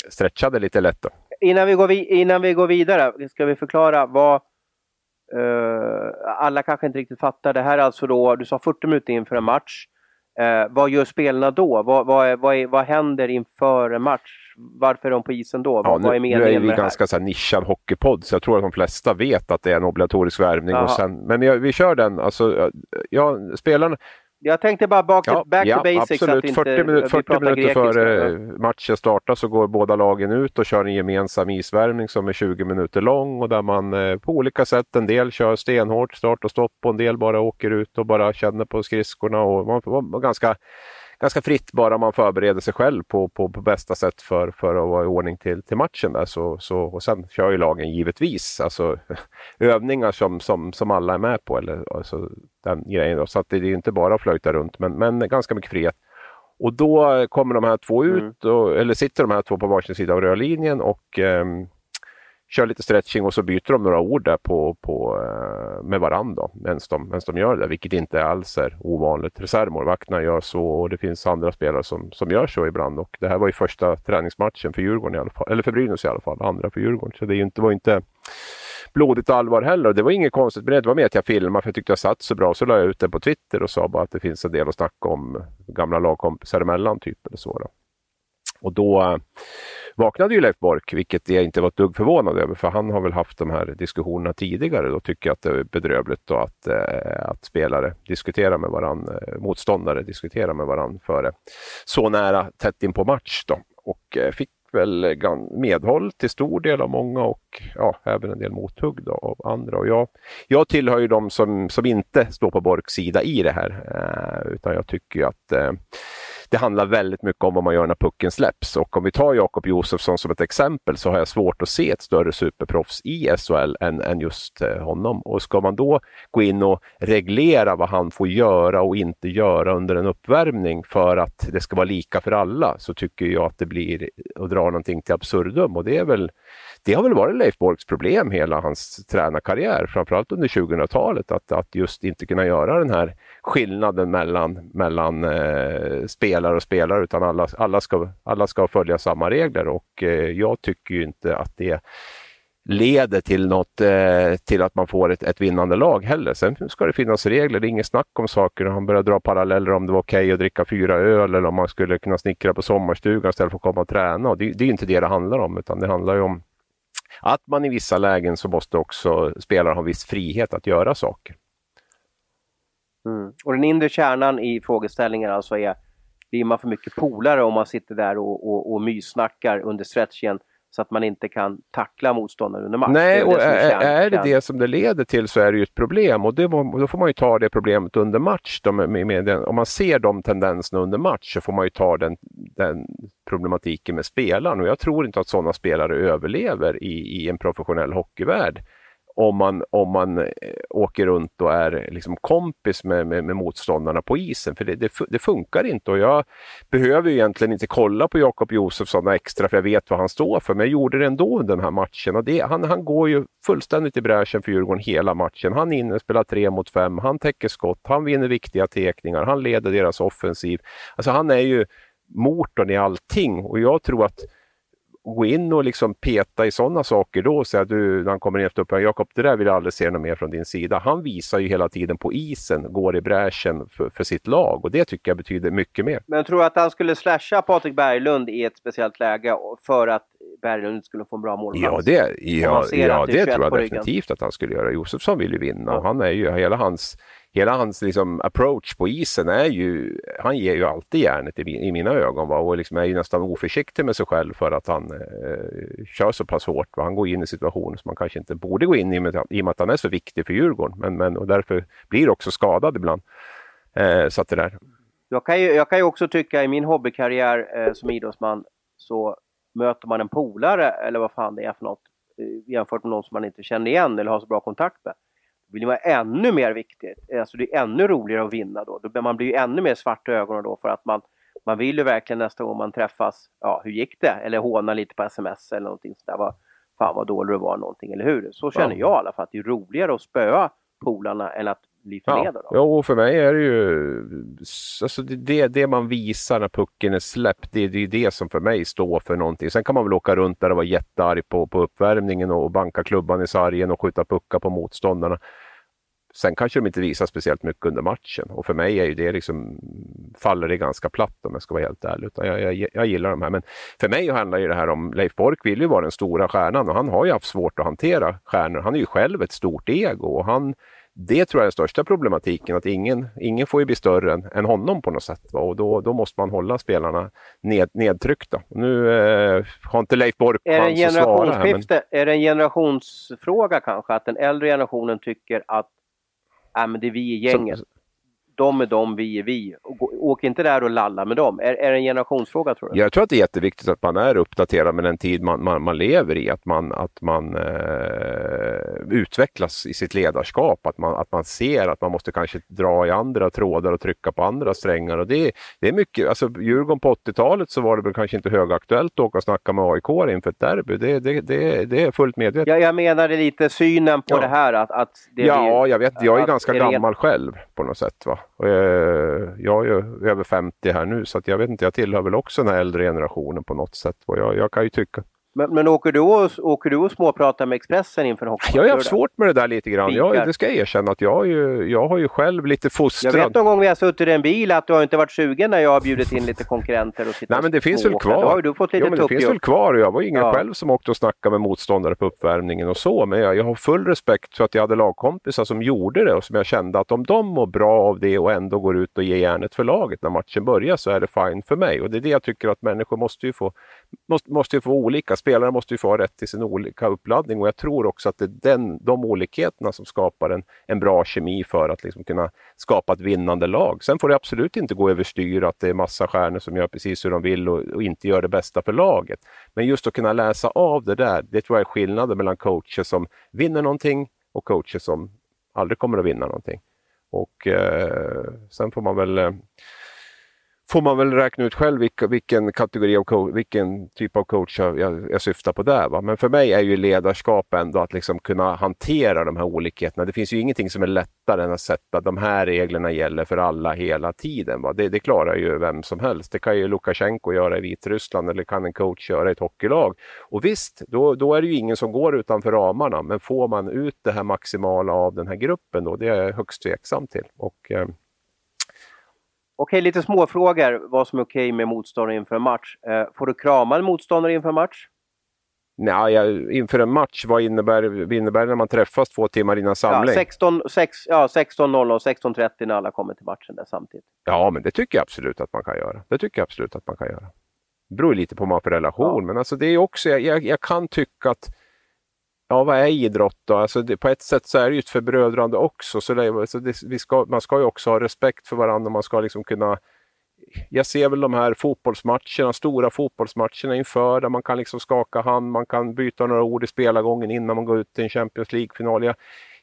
stretchade lite lätt. Då innan, vi går vi, innan vi går vidare ska vi förklara vad uh, alla kanske inte riktigt fattar. Det här är alltså då, du sa 40 minuter inför en match. Uh, vad gör spelarna då? Vad, vad, är, vad, är, vad händer inför en match? Varför är de på isen då? Ja, vad, är meningen nu är vi ganska så här nischad hockeypodd så jag tror att de flesta vet att det är en obligatorisk värvning. Och sen, men jag, vi kör den. Alltså, ja, spelarna, Jag tänkte bara back, ja, back ja, to basics. Absolut. Inte, 40, minut, 40 minuter före matchen startar så går båda lagen ut och kör en gemensam isvärmning som är 20 minuter lång och där man eh, på olika sätt, en del kör stenhårt start och stopp och en del bara åker ut och bara känner på skridskorna och man var ganska ganska fritt bara man förbereder sig själv på, på, på bästa sätt för, för att vara i ordning till, till matchen. Där. Så, så, och sen kör ju lagen givetvis alltså, övningar som, som, som alla är med på. Eller, alltså, den grejen då. Så att det är inte bara att flöjta runt men, men ganska mycket frihet. Och då kommer de här två ut, mm. och, eller sitter de här två på varsin sida av rörlinjen och eh, kör lite stretching och så byter de några ord där på, på, eh, med varandra medan de, de gör det, vilket inte alls är ovanligt. Reservmålvakterna gör så och det finns andra spelare som, som gör så ibland. Och det här var ju första träningsmatchen för Djurgården i alla fall, eller för Brynäs i alla fall, andra för Djurgården. Så det inte, var inte blodigt allvar heller. Det var inget konstigt med det. Det var mer att jag filmade för jag tyckte jag satt så bra. Så la jag ut det på Twitter och sa bara att det finns en del att snacka om gamla lagkompisar emellan. Typ, eller så då. Och då eh, vaknade ju Leif Bork, vilket jag inte var ett dugg förvånad över, för han har väl haft de här diskussionerna tidigare. Då tycker jag att det är bedrövligt då att, eh, att spelare diskuterar med varandra, eh, motståndare diskuterar med varandra före så nära tätt in på match. Då. Och eh, fick väl medhåll till stor del av många och ja, även en del mothugg då av andra. Och jag, jag tillhör ju de som, som inte står på Borks sida i det här, eh, utan jag tycker att eh, det handlar väldigt mycket om vad man gör när pucken släpps. Och om vi tar Jakob Josefsson som ett exempel så har jag svårt att se ett större superproffs i SHL än, än just eh, honom. Och ska man då gå in och reglera vad han får göra och inte göra under en uppvärmning för att det ska vara lika för alla så tycker jag att det blir att dra någonting till absurdum och det är väl det har väl varit Leif Borgs problem hela hans tränarkarriär, framförallt under 2000-talet, att, att just inte kunna göra den här skillnaden mellan, mellan eh, spelare och spelare, utan alla, alla, ska, alla ska följa samma regler och eh, jag tycker ju inte att det leder till något, eh, till att man får ett, ett vinnande lag heller. Sen ska det finnas regler, det är inget snack om saker. Han börjar dra paralleller om det var okej okay att dricka fyra öl eller om man skulle kunna snickra på sommarstugan istället för att komma och träna. Och det, det är inte det det handlar om, utan det handlar ju om att man i vissa lägen så måste också spelare ha viss frihet att göra saker. Mm. Och den inre kärnan i frågeställningen alltså är, blir man för mycket polare om man sitter där och, och, och myssnackar under stretchen så att man inte kan tackla motståndaren under match. Nej, och är, är, det det som det leder till så är det ju ett problem och det, då får man ju ta det problemet under match. Då med, med den, om man ser de tendenserna under match så får man ju ta den, den problematiken med spelaren och jag tror inte att sådana spelare överlever i, i en professionell hockeyvärld om man, om man eh, åker runt och är liksom kompis med, med, med motståndarna på isen. För det, det, det, funkar inte och jag behöver egentligen inte kolla på Jakob Josefsson extra för jag vet vad han står för. Men jag gjorde det ändå under den här matchen och det, han, han går ju fullständigt i bräschen för Djurgården hela matchen. Han är inne och spelar tre mot fem, han täcker skott, han vinner viktiga tekningar, han leder deras offensiv. Alltså han är ju motorn i allting och jag tror att gå in och liksom peta i sådana saker då och säga du, när han kommer in efter upp, Jakob det där vill jag aldrig se något mer från din sida. Han visar ju hela tiden på isen, går i bräschen för, för sitt lag och det tycker jag betyder mycket mer. Men jag tror att han skulle slasha Patrik Berglund i ett speciellt läge för att Berglund skulle få en bra målchans? Ja, det, ja, ja, det tror jag definitivt att han skulle göra. Josefsson vill ju vinna och han är ju, hela hans hela hans liksom, approach på isen är ju, han ger ju alltid järnet i, i mina ögon va? och liksom är ju nästan oförsiktig med sig själv för att han eh, kör så pass hårt. Va? Han går in i situationer som man kanske inte borde gå in i, med, i och med att han är så viktig för Djurgården. Men, men, och därför blir också skadad ibland. Eh, så att det där. Jag kan, ju, jag kan ju också tycka i min hobbykarriär eh, som idrottsman så möter man en polare eller vad fan det är för något eh, jämfört med någon som man inte känner igen eller har så bra kontakt med vill vara ännu mer viktigt. Alltså det är ännu roligare att vinna då. Man blir ju ännu mer svart i ögonen då för att man, man vill ju verkligen nästa gång man träffas, ja hur gick det? Eller håna lite på sms eller någonting sådär. Vad, fan vad dålig du var någonting, eller hur? Så känner ja. jag i alla fall. Det är roligare att spöa polarna än att bli förnedrad. Ja, ja, och för mig är det ju alltså det, det man visar när pucken är släppt. Det, det är det som för mig står för någonting. Sen kan man väl åka runt där och vara jättearg på, på uppvärmningen och banka klubban i sargen och skjuta puckar på motståndarna. Sen kanske de inte visar speciellt mycket under matchen och för mig är ju det liksom, faller det ganska platt om jag ska vara helt ärlig. Utan jag, jag, jag gillar de här. Men för mig handlar ju det här om, Leif Bork vill ju vara den stora stjärnan och han har ju haft svårt att hantera stjärnor. Han är ju själv ett stort ego och han det tror jag är den största problematiken, att ingen, ingen får ju bli större än, än honom på något sätt. Va? Och då, då måste man hålla spelarna ned, nedtryckta. Nu eh, har inte Leif Bork chans att svara. Här, men... Är det en generationsfråga kanske? Att den äldre generationen tycker att äh, men det är vi i gänget. Så, de är de, vi är vi. Åk inte där och lalla med dem. Är, är det en generationsfråga tror du? Jag tror att det är jätteviktigt att man är uppdaterad med den tid man, man, man lever i. Att man, att man eh, utvecklas i sitt ledarskap. Att man, att man ser att man måste kanske dra i andra trådar och trycka på andra strängar. Och det, det är mycket, alltså Djurgården på 80-talet så var det väl kanske inte högaktuellt att åka och snacka med AIK inför ett derby. Det, det, det, det är fullt medvetet. Ja, jag menade lite synen på ja. det här. Att, att det ja, blir, jag vet. Jag är ganska gammal själv på något sätt. Va? Och, eh, jag är ju över 50 här nu så att jag vet inte, jag tillhör väl också den här äldre generationen på något sätt. Och jag, jag kan ju tycka men, men åker, du och, åker du och småpratar med Expressen inför hockey? Jag har haft svårt med det där lite grann. Jag, det ska jag erkänna att jag, ju, jag har ju själv lite fostrad... Jag vet någon gång vi har suttit i en bil att du har inte varit sugen när jag har bjudit in lite konkurrenter och Nej men det finns väl kvar. Då har du fått lite jo, men det finns väl kvar. Jag var ingen ja. själv som åkte och snackade med motståndare på uppvärmningen och så. Men jag, jag har full respekt för att jag hade lagkompisar som gjorde det och som jag kände att om de mår bra av det och ändå går ut och ger järnet för laget när matchen börjar så är det fine för mig. Och det är det jag tycker att människor måste ju få, måste, måste ju få olika. Spelare måste ju få ha rätt till sin olika uppladdning och jag tror också att det är den, de olikheterna som skapar en, en bra kemi för att liksom kunna skapa ett vinnande lag. Sen får det absolut inte gå överstyr att det är massa stjärnor som gör precis hur de vill och, och, inte gör det bästa för laget. Men just att kunna läsa av det där, det tror jag är skillnaden mellan coacher som vinner någonting och coacher som aldrig kommer att vinna någonting. Och eh, sen får man väl eh, får man väl räkna ut själv vilka, vilken kategori av coach, vilken typ av coach jag, jag, syftar på där. Va? Men för mig är ju ledarskap ändå att liksom kunna hantera de här olikheterna. Det finns ju ingenting som är lättare än att sätta de här reglerna gäller för alla hela tiden. Va? Det, det klarar ju vem som helst. Det kan ju Lukasjenko göra i Vitryssland eller kan en coach göra i ett hockeylag. Och visst, då, då är det ju ingen som går utanför ramarna. Men får man ut det här maximala av den här gruppen då, det är jag högst tveksam till. Och, eh, Okej, lite småfrågor. Vad som är okej med motståndare inför en match. Eh, får du krama en motståndare inför en match? Nej, inför en match, vad innebär, vad innebär det när man träffas två timmar innan samling? Ja, 16.00, 6, ja, 16.30 när alla kommer till matchen där samtidigt. Ja, men det tycker jag absolut att man kan göra. Det tycker jag absolut att man kan göra. Det beror lite på vad man har för relation, ja. men alltså det är också, jag, jag kan tycka att Ja, vad är idrott då? Alltså det, på ett sätt så är det ju ett förbrödrande också. Så, det, så det, vi ska, man ska ju också ha respekt för varandra. Man ska liksom kunna... Jag ser väl de här fotbollsmatcherna, stora fotbollsmatcherna inför där man kan liksom skaka hand, man kan byta några ord i spelargången innan man går ut till en Champions League-final. Jag,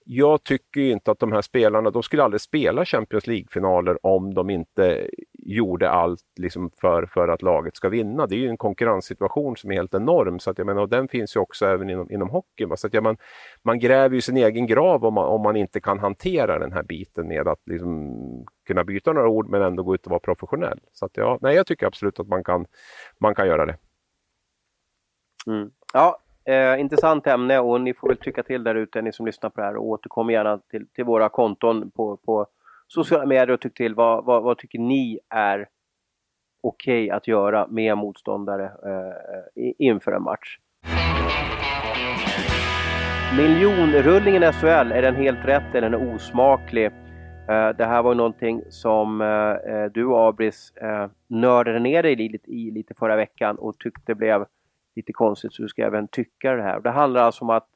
jag tycker inte att de här spelarna, de skulle aldrig spela Champions League-finaler om de inte gjorde allt liksom för, för att laget ska vinna. Det är ju en konkurrenssituation som är helt enorm. Så att jag menar, och den finns ju också även inom, inom hockeyn. Så att jag, man, man gräver ju sin egen grav om man, om man inte kan hantera den här biten med att liksom kunna byta några ord men ändå gå ut och vara professionell. Så att ja, nej, jag tycker absolut att man kan, man kan göra det. Mm. Ja, Eh, intressant ämne och ni får väl trycka till där ute, ni som lyssnar på det här och återkom gärna till, till våra konton på, på sociala medier och tyck till vad, vad, vad tycker ni är okej okay att göra med motståndare eh, inför en match. Miljonrullningen i SHL, är den helt rätt eller är den osmaklig? Eh, det här var någonting som eh, eh du Abris eh, nördade ner dig i, i lite förra veckan och tyckte blev lite konstigt så du ska även tycka det här. Det handlar alltså om att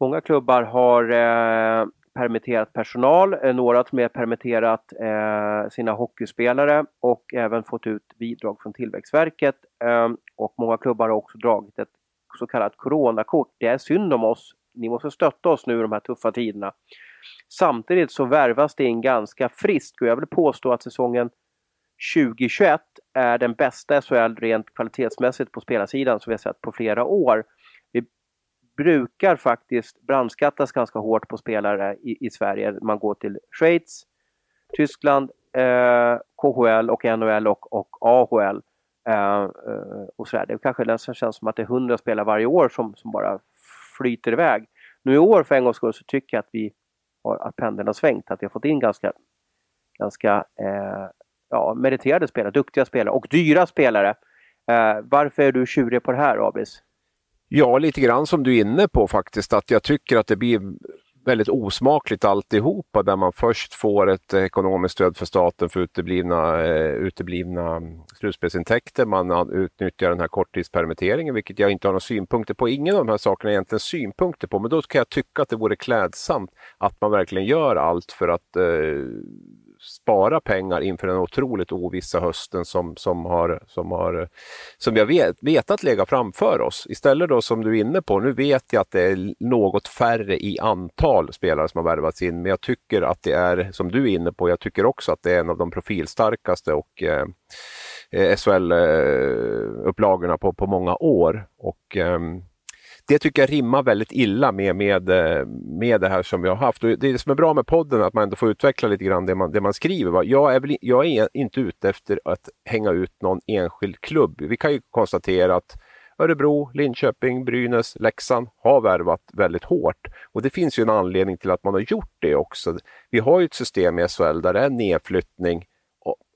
många klubbar har eh, permitterat personal, eh, några till och med permitterat eh, sina hockeyspelare och även fått ut bidrag från Tillväxtverket. Eh, och många klubbar har också dragit ett så kallat coronakort. Det är synd om oss. Ni måste stötta oss nu i de här tuffa tiderna. Samtidigt så värvas det in ganska friskt och jag vill påstå att säsongen 2021 är den bästa SHL rent kvalitetsmässigt på spelarsidan som vi har sett på flera år. Vi brukar faktiskt brandskattas ganska hårt på spelare i, i Sverige. Man går till Schweiz, Tyskland, eh, KHL och NHL och, och AHL. Eh, eh, och sådär. Det kanske nästan känns som att det är hundra spelare varje år som, som bara flyter iväg. Nu i år för en gångs skull så tycker jag att vi har, att pendeln har svängt, att vi har fått in ganska, ganska eh, ja, meriterade spelare, duktiga spelare och dyra spelare. Eh, varför är du tjurig på det här, Abis? Ja, lite grann som du är inne på faktiskt, att jag tycker att det blir väldigt osmakligt alltihopa där man först får ett ekonomiskt stöd för staten för uteblivna, eh, uteblivna slutspelsintäkter. Man utnyttjar den här korttidspermitteringen vilket jag inte har några synpunkter på. Ingen av de här sakerna är egentligen synpunkter på men då kan jag tycka att det vore klädsamt att man verkligen gör allt för att eh, spara pengar inför den otroligt ovissa hösten som, som, har, som, har, som jag vet, vetat lägga framför oss. Istället då som du är inne på, nu vet jag att det är något färre i antal spelare som har värvats in, men jag tycker att det är, som du är inne på, jag tycker också att det är en av de profilstarkaste och eh, eh SHL-upplagorna eh, på, på många år. Och, eh, det tycker jag rimmar väldigt illa med, med, eh, med det här som vi har haft. Och det som är bra med podden är att man ändå får utveckla lite grann det man, det man skriver. Jag är, väl, jag är inte ute efter att hänga ut någon enskild klubb. Vi kan ju konstatera att Örebro, Linköping, Brynäs, Leksand har värvat väldigt hårt. Och det finns ju en anledning till att man har gjort det också. Vi har ju ett system i SHL där det är nedflyttning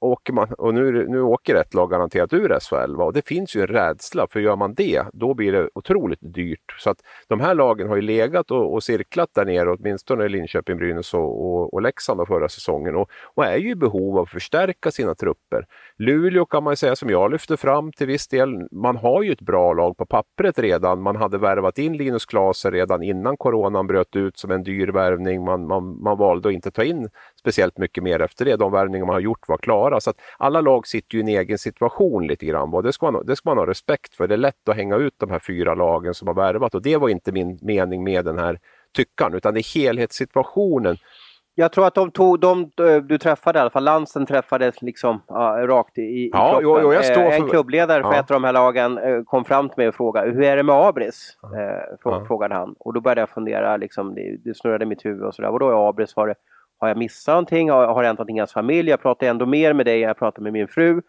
åker man, och nu, nu åker ett lag garanterat ur SHL va? och det finns ju en rädsla för gör man det då blir det otroligt dyrt. Så att de här lagen har ju legat och, och cirklat där nere åtminstone Linköping, Brynäs och, och, och Leksand förra säsongen och, och, är ju i behov av att förstärka sina trupper. Luleå kan man säga som jag lyfter fram till viss del. Man har ju ett bra lag på pappret redan. Man hade värvat in Linus Klaser redan innan coronan bröt ut som en dyr värvning. Man, man, man valde att inte ta in speciellt mycket mer efter det. De värvningar man har gjort var klara. Så att alla lag sitter ju i en egen situation lite grann och det ska, man, det ska man ha respekt för. Det är lätt att hänga ut de här fyra lagen som har värvat och det var inte min mening med den här tyckan utan det är helhetssituationen jag tror att de tog, de, du träffade i alla fall, Lansen träffades liksom ja, rakt i, i ja, jo, jo, jag står för... En klubbledare för ja. ett av de här lagen eh, kom fram till mig och frågade hur är det med Abris? Ja. Eh, frågade han. Och då började jag fundera, liksom, det, det snurrade i mitt huvud och sådär. Vadå är Abris? Har det, har jag missat någonting? Har, har det hänt någonting i hans familj? Jag pratar ändå mer med dig än jag pratar med min fru.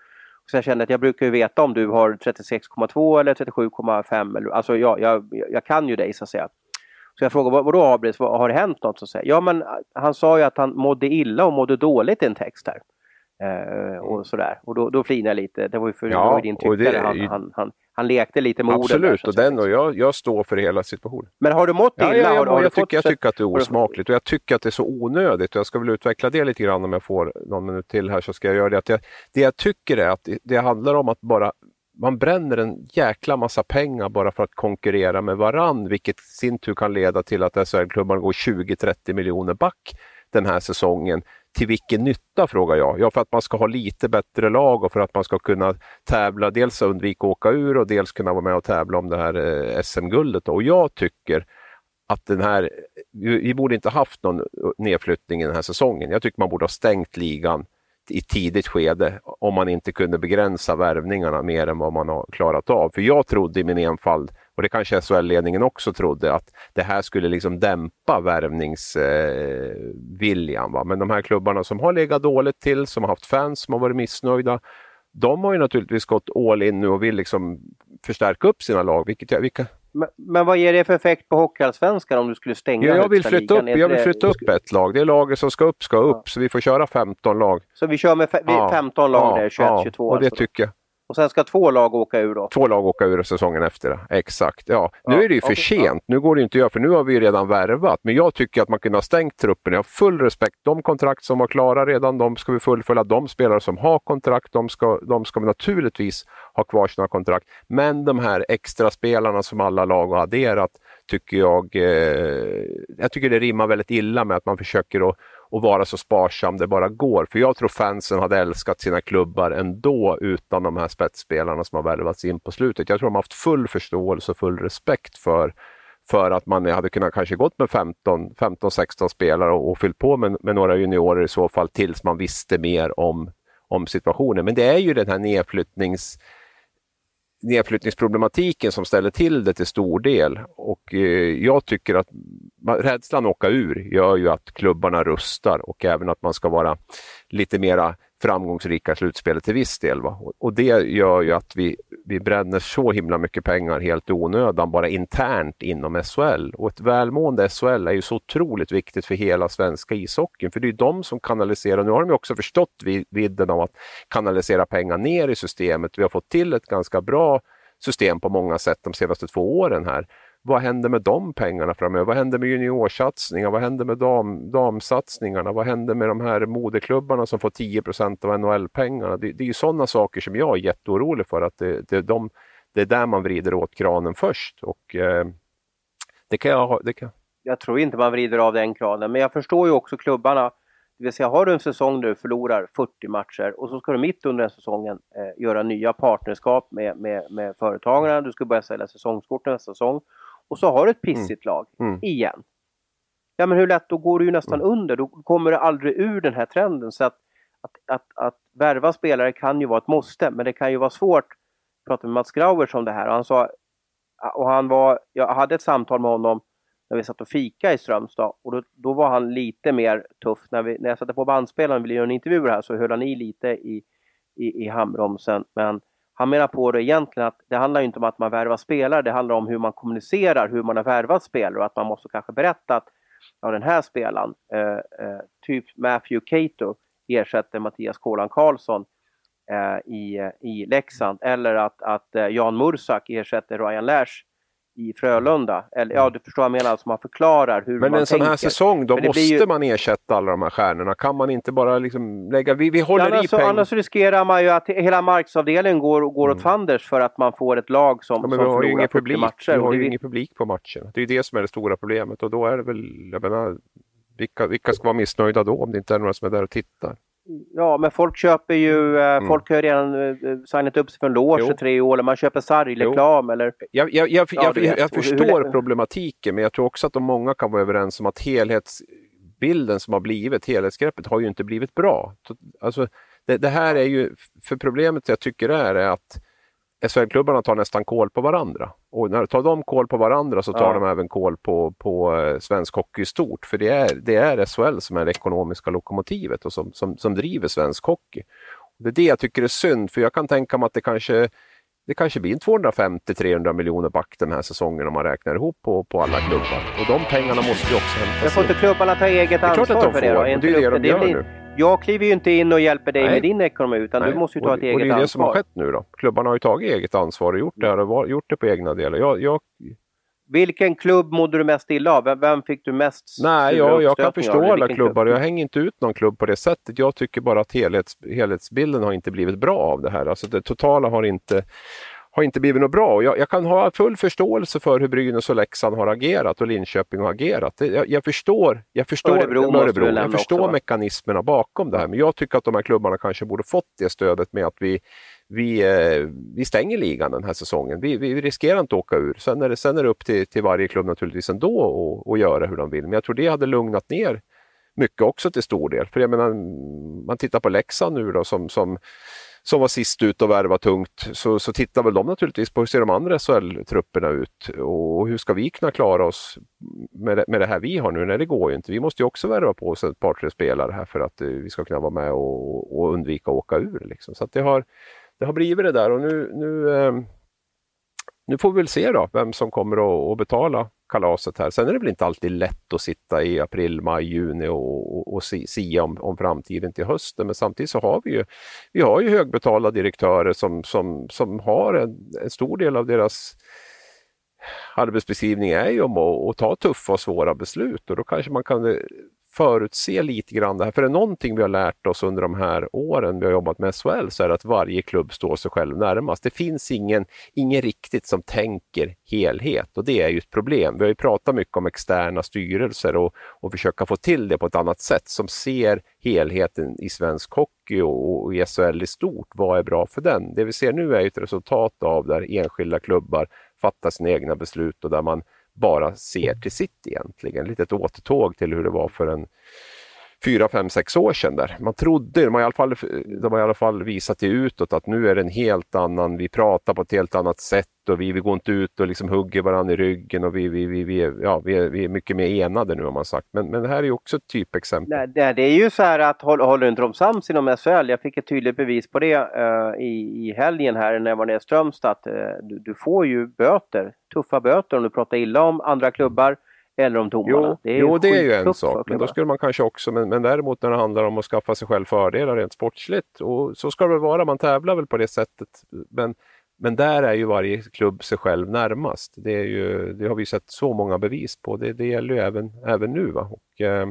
Så jag kände att jag brukar ju veta om du har 36,2 eller 37,5. Alltså jag, jag, jag kan ju dig så att säga. Så jag frågade, vadå Abris, vad, har det hänt något? Så säger, ja men han sa ju att han mådde illa och mådde dåligt i en text här. Eh, och mm. sådär. Och då, då flinade jag lite. Det var ju för ja, var din tyckare. Han, han, han, han lekte lite med Absolut, orden. Absolut, och, den, och jag, jag står för hela situationen. Men har du mått illa? Ja, ja, ja, har jag, tycker, jag tycker att det är osmakligt och jag tycker att det är så onödigt. Och jag ska väl utveckla det lite grann om jag får någon minut till här så ska jag göra det. Att jag, det jag tycker är att det, det handlar om att bara man bränner en jäkla massa pengar bara för att konkurrera med varann, vilket i sin tur kan leda till att SHL-klubbarna går 20-30 miljoner back den här säsongen. Till vilken nytta frågar jag? Ja, för att man ska ha lite bättre lag och för att man ska kunna tävla, dels undvika att åka ur och dels kunna vara med och tävla om det här eh, SM-guldet. Och jag tycker att den här, vi, vi borde inte haft någon eh, nedflyttning i den här säsongen. Jag tycker man borde ha stängt ligan i tidigt skede om man inte kunde begränsa värvningarna mer än vad man har klarat av. För jag trodde i min enfald, och det kanske SHL-ledningen också trodde, att det här skulle liksom dämpa värvningsviljan. Eh, Men de här klubbarna som har legat dåligt till, som har haft fans som har varit missnöjda, de har ju naturligtvis gått all in nu och vill liksom förstärka upp sina lag. Vilket jag, vilka, men, men, vad ger det för effekt på Hockeyallsvenskan om du skulle stänga ja, jag vill flytta upp, Jag vill flytta upp ett lag. Det laget som ska upp ska upp, ja. så vi får köra 15 lag. Så vi kör med 15 lag där, 21, 22? och det alltså. tycker jag. Och sen ska två lag åka ur då? Två lag åka ur säsongen efter, exakt. Ja. Nu är det ju för okay. sent, nu går det inte att göra för nu har vi redan värvat. Men jag tycker att man kunde ha stängt truppen. Jag har full respekt. De kontrakt som var klara redan, de ska vi fullfölja. De spelare som har kontrakt, de ska, de ska vi naturligtvis ha kvar sina kontrakt. Men de här extra spelarna som alla lag har adderat tycker jag, eh, jag tycker det rimmar väldigt illa med att man försöker att och vara så sparsam det bara går. För jag tror fansen hade älskat sina klubbar ändå utan de här spetsspelarna som har värvats in på slutet. Jag tror de har haft full förståelse och full respekt för för att man hade kunnat kanske gått med 15-16 spelare och, och fyllt på med, med, några juniorer i så fall tills man visste mer om, om situationen. Men det är ju den här nedflyttnings nedflyttningsproblematiken som ställer till det till stor del. Och eh, jag tycker att rädslan att åka ur gör ju att klubbarna rustar och även att man ska vara lite mera framgångsrika slutspelet till viss del. Va? Och det gör ju att vi, vi bränner så himla mycket pengar helt i onödan bara internt inom SHL. Och ett välmående SHL är ju så otroligt viktigt för hela svenska ishockeyn. För det är ju de som kanaliserar, nu har de ju också förstått vidden av att kanalisera pengar ner i systemet. Vi har fått till ett ganska bra system på många sätt de senaste två åren här vad händer med de pengarna framöver? Vad händer med juniorsatsningar? Vad händer med dam, damsatsningarna? Vad händer med de här moderklubbarna som får 10% av NHL-pengarna? Det, det är ju sådana saker som jag är jätteorolig för att det, det, de, det är där man vrider åt kranen först. Och, eh, det kan jag, det kan... jag tror inte man vrider av den kranen, men jag förstår ju också klubbarna. Det vill säga, har du en säsong där du förlorar 40 matcher och så ska du mitt under den säsongen eh, göra nya partnerskap med, med, med företagarna. Du ska börja sälja säsongskort nästa säsong. Och så har du ett pissigt mm. lag mm. igen. Ja, men hur lätt? Då går du ju nästan mm. under. Då kommer du aldrig ur den här trenden. Så att, att, att, att värva spelare kan ju vara ett måste, men det kan ju vara svårt. Jag pratade med Mats Grauers om det här och han sa, och han var, jag hade ett samtal med honom när vi satt och fika i Strömstad och då, då var han lite mer tuff. När, vi, när jag satte på bandspelaren och ville göra en intervju här så höll han i lite i, i, i handbromsen. Men han menar på det egentligen att det handlar inte om att man värvar spelare, det handlar om hur man kommunicerar, hur man har värvat spelare och att man måste kanske berätta att ja, den här spelaren, eh, eh, typ Matthew Cato, ersätter Mattias Kolan Karlsson eh, i, eh, i Leksand. Eller att, att eh, Jan Mursak ersätter Ryan Lash i Frölunda. Eller ja, du förstår vad jag menar, alltså man förklarar hur Men man en sån tänker. här säsong, då måste ju... man ersätta alla de här stjärnorna. Kan man inte bara liksom lägga, vi, vi håller annars, i pengar. Annars riskerar man ju att hela marknadsavdelningen går, går mm. åt fanders för att man får ett lag som, ja, men som förlorar ingen 40 publik. matcher. Vi har ju vi... ingen publik på matchen. Det är ju det som är det stora problemet och då är det väl, jag menar, vilka, vilka ska vara missnöjda då om det inte är några som är där och tittar? Ja, men folk köper ju, eh, mm. folk har ju redan uh, signat upp sig för en loge i tre år, eller man köper sargreklam eller... Jag, jag, jag, ja, jag, jag förstår problematiken, men jag tror också att de många kan vara överens om att helhetsbilden som har blivit, helhetsgreppet, har ju inte blivit bra. Alltså, det, det här är ju, för problemet jag tycker är, är att SHL-klubbarna tar nästan koll på varandra. Och när tar de koll på varandra så tar ja. de även koll på, på eh, svensk hockey i stort. För det är, det är SHL som är det ekonomiska lokomotivet och som, som, som driver svensk hockey. Det är det jag tycker är synd, för jag kan tänka mig att det kanske det kanske blir 250-300 miljoner back den här säsongen om man räknar ihop på, på alla klubbar. Och de pengarna måste ju också hämtas in. får inte klubbarna ta eget ansvar för det? Det är klart att de får, och det är det de gör nu. Jag kliver ju inte in och hjälper dig Nej. med din ekonomi utan Nej. du måste ju ta och, ett eget ansvar. Och det är det som har skett nu då. Klubbarna har ju tagit eget ansvar och gjort det, här och gjort det på egna delar. Jag, jag... Vilken klubb mådde du mest illa av? Vem fick du mest Nej, jag, jag kan förstå alla klubbar. Klubb? Jag hänger inte ut någon klubb på det sättet. Jag tycker bara att helhets, helhetsbilden har inte blivit bra av det här. Alltså det totala har inte har inte blivit något bra. Jag, jag, kan ha full förståelse för hur Brynäs och Leksand har agerat och Linköping har agerat. Jag, jag förstår, jag förstår, Örebro, Örebro, jag förstår också, mekanismerna bakom det här, men jag tycker att de här klubbarna kanske borde fått det stödet med att vi vi, eh, vi stänger ligan den här säsongen. Vi, vi riskerar inte att åka ur. Sen är det, sen är det upp till, till varje klubb naturligtvis ändå att göra hur de vill. Men jag tror det hade lugnat ner mycket också till stor del. För jag menar, man tittar på Leksand nu då som, som som var sist ut och värva tungt, så, så tittar väl de naturligtvis på hur ser de andra SHL-trupperna ut och hur ska vi kunna klara oss med det, med det här vi har nu? Nej, det går ju inte. Vi måste ju också värva på oss ett par, tre spelare här för att eh, vi ska kunna vara med och, och undvika att åka ur. Liksom. Så det, har, det har blivit det där och nu, nu, eh, nu får vi väl se då vem som kommer att, att betala kalaset här. Sen är det väl inte alltid lätt att sitta i april, maj, juni och, och, och sia om, om framtiden till hösten. Men samtidigt så har vi ju, vi har ju högbetalda direktörer som, som, som har en, en stor del av deras arbetsbeskrivning är ju om att, att, ta tuffa och svåra beslut och då kanske man kan eh, förutse lite grann det här. För är det någonting vi har lärt oss under de här åren vi har jobbat med SHL så är det att varje klubb står sig själv närmast. Det finns ingen, ingen riktigt som tänker helhet och det är ju ett problem. Vi har ju pratat mycket om externa styrelser och, och försöka få till det på ett annat sätt som ser helheten i svensk hockey och, och i SHL i stort. Vad är bra för den? Det vi ser nu är ett resultat av där enskilda klubbar fattar sina egna beslut och där man bara ser till sitt egentligen. Lite ett återtåg till hur det var för en fyra, fem, sex år sedan. Där. Man trodde, de har, i alla fall, de har i alla fall visat det utåt att nu är det en helt annan, vi pratar på ett helt annat sätt och vi, vi går inte ut och liksom hugger varandra i ryggen och vi, vi, vi, vi, är, ja, vi, är, vi är mycket mer enade nu har man sagt. Men, men det här är också ett typexempel. Nej, det, det är ju så här att håller inte de sams inom SHL? Jag fick ett tydligt bevis på det uh, i, i helgen här när jag var nere i Strömstad. Uh, du, du får ju böter, tuffa böter om du pratar illa om andra klubbar eller om domarna. Jo, det är, jo, det är ju en sak, men då skulle man kanske också, men, men däremot när det handlar om att skaffa sig själv fördelar rent sportsligt, och så ska det väl vara, man tävlar väl på det sättet. Men Men där är ju varje klubb sig själv närmast. Det, är ju, det har vi sett så många bevis på. Det, det gäller ju även, även nu. Va? Och, eh,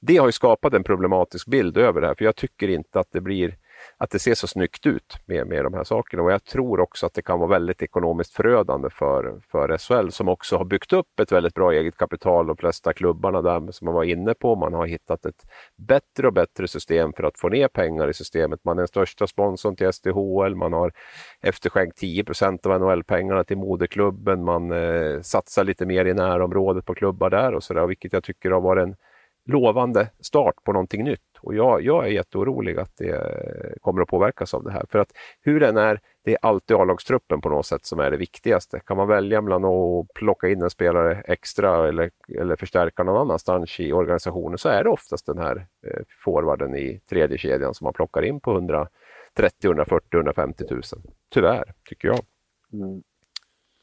det har ju skapat en problematisk bild över det här, för jag tycker inte att det blir att det ser så snyggt ut med, med de här sakerna. Och jag tror också att det kan vara väldigt ekonomiskt förödande för, för SHL som också har byggt upp ett väldigt bra eget kapital, de flesta klubbarna där som man var inne på. Man har hittat ett bättre och bättre system för att få ner pengar i systemet. Man är den största sponsorn till SDHL, man har efterskänkt 10% av NHL-pengarna till moderklubben, man eh, satsar lite mer i närområdet på klubbar där och sådär, vilket jag tycker har varit en lovande start på någonting nytt. Och jag, jag är jätteorolig att det eh, kommer att påverkas av det här. För att hur den är, det är alltid A-lagstruppen på något sätt som är det viktigaste. Kan man välja mellan att plocka in en spelare extra eller, eller förstärka någon annanstans i organisationen så är det oftast den här eh, forwarden i tredje kedjan som man plockar in på 130, 140, 150 000. Tyvärr, tycker jag. Mm.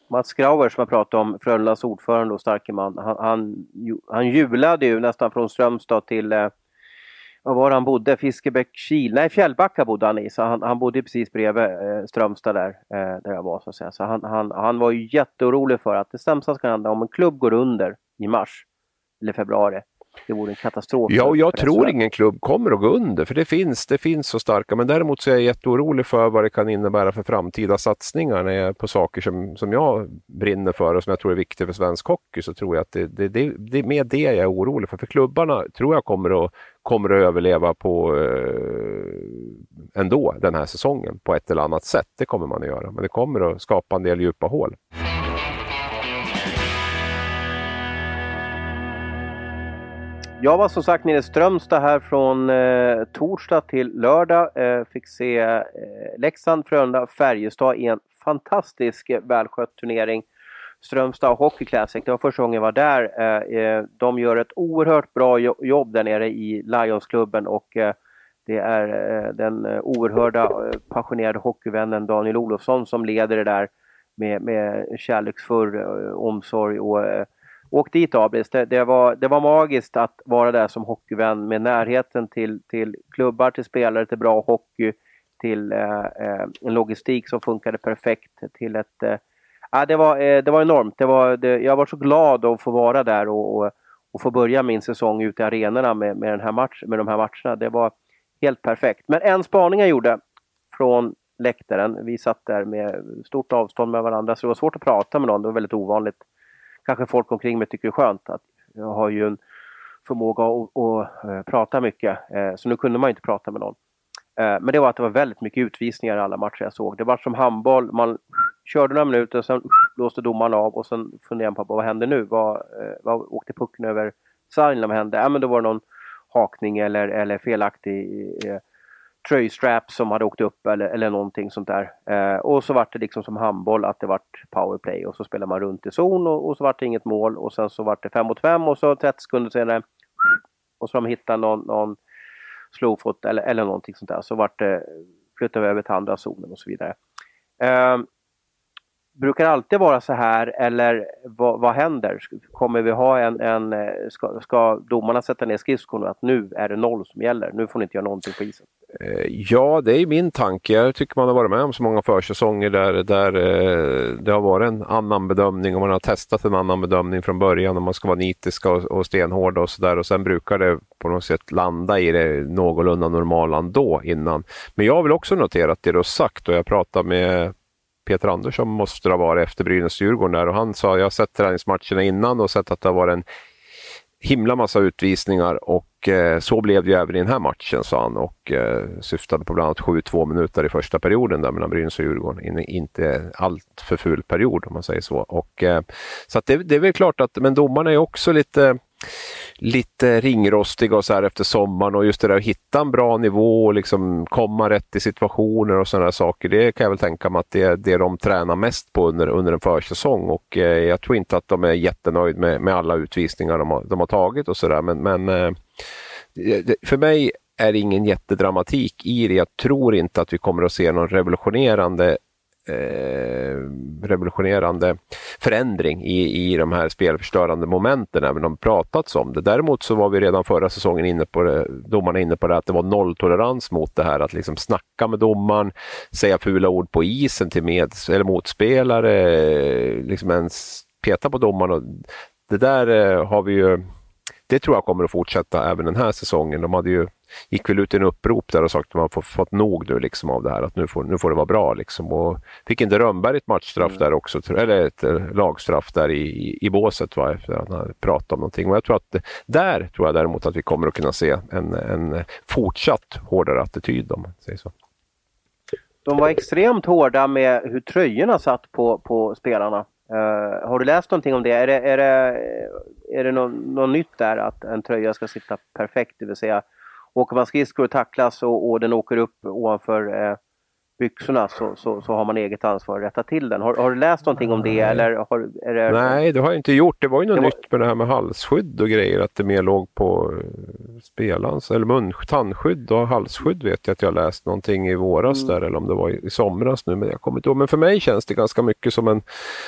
Mats Grauer som jag pratade om, Frölundas ordförande och starke man, han, han, han jublade ju nästan från Strömstad till eh, vad var han bodde? Fiskebäck-Kil? Nej, Fjällbacka bodde han i. Så han, han bodde precis bredvid eh, Strömstad där, eh, där jag var så att säga. Så han, han, han var ju jätteorolig för att det sämsta ska hända om en klubb går under i mars eller februari. Det vore en katastrof. Ja, och jag tror ingen klubb kommer att gå under, för det finns, det finns så starka. Men däremot så är jag jätteorolig för vad det kan innebära för framtida satsningar på saker som, som jag brinner för och som jag tror är viktiga för svensk hockey. Så tror jag att det, det, det, det är mer det jag är orolig för. För klubbarna tror jag kommer att, kommer att överleva på eh, ändå den här säsongen på ett eller annat sätt. Det kommer man att göra, men det kommer att skapa en del djupa hål. Jag var som sagt nere i Strömstad här från eh, torsdag till lördag. Eh, fick se eh, Leksand, Frölunda, Färjestad i en fantastisk eh, välskött turnering. Strömstad Hockey Classic, det var första gången jag var där. Eh, eh, de gör ett oerhört bra jobb där nere i Lionsklubben och eh, det är den oerhörda passionerade hockeyvännen Daniel Olofsson som leder det där med, med kärleksfull omsorg och Åk dit Abris, det, det, var, det var magiskt att vara där som hockeyvän med närheten till, till klubbar, till spelare, till bra hockey, till eh, eh en logistik som funkade perfekt, till ett ja, det, var, eh, det var enormt. Det var, det, jag var så glad att få vara där och, och, och få börja min säsong ute i arenorna med, med, den här match, med de här matcherna. Det var helt perfekt. Men en spaning jag gjorde från läktaren, vi satt där med stort avstånd med varandra så det var svårt att prata med någon, det var väldigt ovanligt kanske folk omkring mig tycker det är skönt att jag har ju en förmåga att, att, att prata mycket. Eh, så nu kunde man inte prata med någon. Eh, men det var att det var väldigt mycket utvisningar i alla matcher jag såg. Det var som handboll, man körde några minuter, sen låste domaren av och sen funderade man på vad hände nu? Vad, eh, vad åkte pucken över sargen? Vad hände? Ja, men då var det någon hakning eller, eller felaktig eh, tröjstrap som hade åkt upp eller, eller någonting sånt där. Eh, och så vart det liksom som handboll att det vart powerplay och så spelar man runt i zon och, och så vart det inget mål och sen så vart det 5 mot 5 och så 30 sekunder senare och så de hittar någon, någon slowfoot eller, eller någonting sånt där så vart det flyttade vi över till andra zonen och så vidare. Ehm, Brukar det alltid vara så här eller vad, vad händer? Kommer vi ha en, en eh, ska, ska domarna sätta ner skridskorna att nu är det noll som gäller, nu får ni inte göra någonting på isen? Eh, ja, det är min tanke. Jag tycker man har varit med om så många försäsonger där, där eh, det har varit en annan bedömning och man har testat en annan bedömning från början och man ska vara nitiska och, och stenhårda och sådär och sen brukar det på något sätt landa i det någorlunda normala ändå innan. Men jag vill också notera att det du har sagt och jag pratade med Peter Andersson måste ha varit efter Brynäs-Djurgården där och han sa jag har sett träningsmatcherna innan och sett att det har varit en himla massa utvisningar och eh, så blev det ju även i den här matchen sa han och eh, syftade på bland annat 7-2 minuter i första perioden där mellan Brynäs och Djurgården. In, inte allt för full period om man säger så. Och, eh, så det, det är väl klart att, men domarna är också lite lite ringrostiga och så här efter sommaren och just det där att hitta en bra nivå och liksom komma rätt i situationer och sådana saker. Det kan jag väl tänka mig att det är det de tränar mest på under, under en försäsong och eh, jag tror inte att de är jättenöjd med, med alla utvisningar de har, de har tagit och sådär men, men eh, för mig är det ingen jättedramatik i det. Jag tror inte att vi kommer att se någon revolutionerande Eh, revolutionerande förändring i, i de här spelförstörande momenten, även om det pratats om det. Däremot så var vi redan förra säsongen inne på det, domarna inne på det, att det var nolltolerans mot det här att liksom snacka med domaren, säga fula ord på isen till med, eller motspelare, liksom ens peta på domaren. det där eh, har vi ju det tror jag kommer att fortsätta även den här säsongen. De hade ju, gick väl ut i en upprop där och sagt att man får fått nog nu liksom av det här, att nu får, nu får det vara bra. Liksom. Och fick inte Rönnberg ett matchstraff mm. där också, eller ett eh, lagstraff där i, i, i båset va, efter att han hade pratat om någonting. Och jag tror att där tror jag däremot att vi kommer att kunna se en, en fortsatt hårdare attityd om man säger så. De var extremt hårda med hur tröjorna satt på, på spelarna. Uh, har du läst någonting om det? Är det, är det, är det något, något nytt där att en tröja ska sitta perfekt? Det vill säga åker man skridskor och tacklas och, och den åker upp ovanför uh, byxorna så, så, så, har man eget ansvar att rätta till den. Har, har du läst någonting om det? Eller har, är det... Nej, det har jag inte gjort. Det var ju något det nytt med det här med halsskydd och grejer, att det mer låg på eh, spelarens, eller mun, tandskydd och halsskydd vet jag att jag läst någonting i våras mm. där, eller om det var i, i somras nu, men jag kommer inte ihåg. Men för mig känns det ganska mycket som en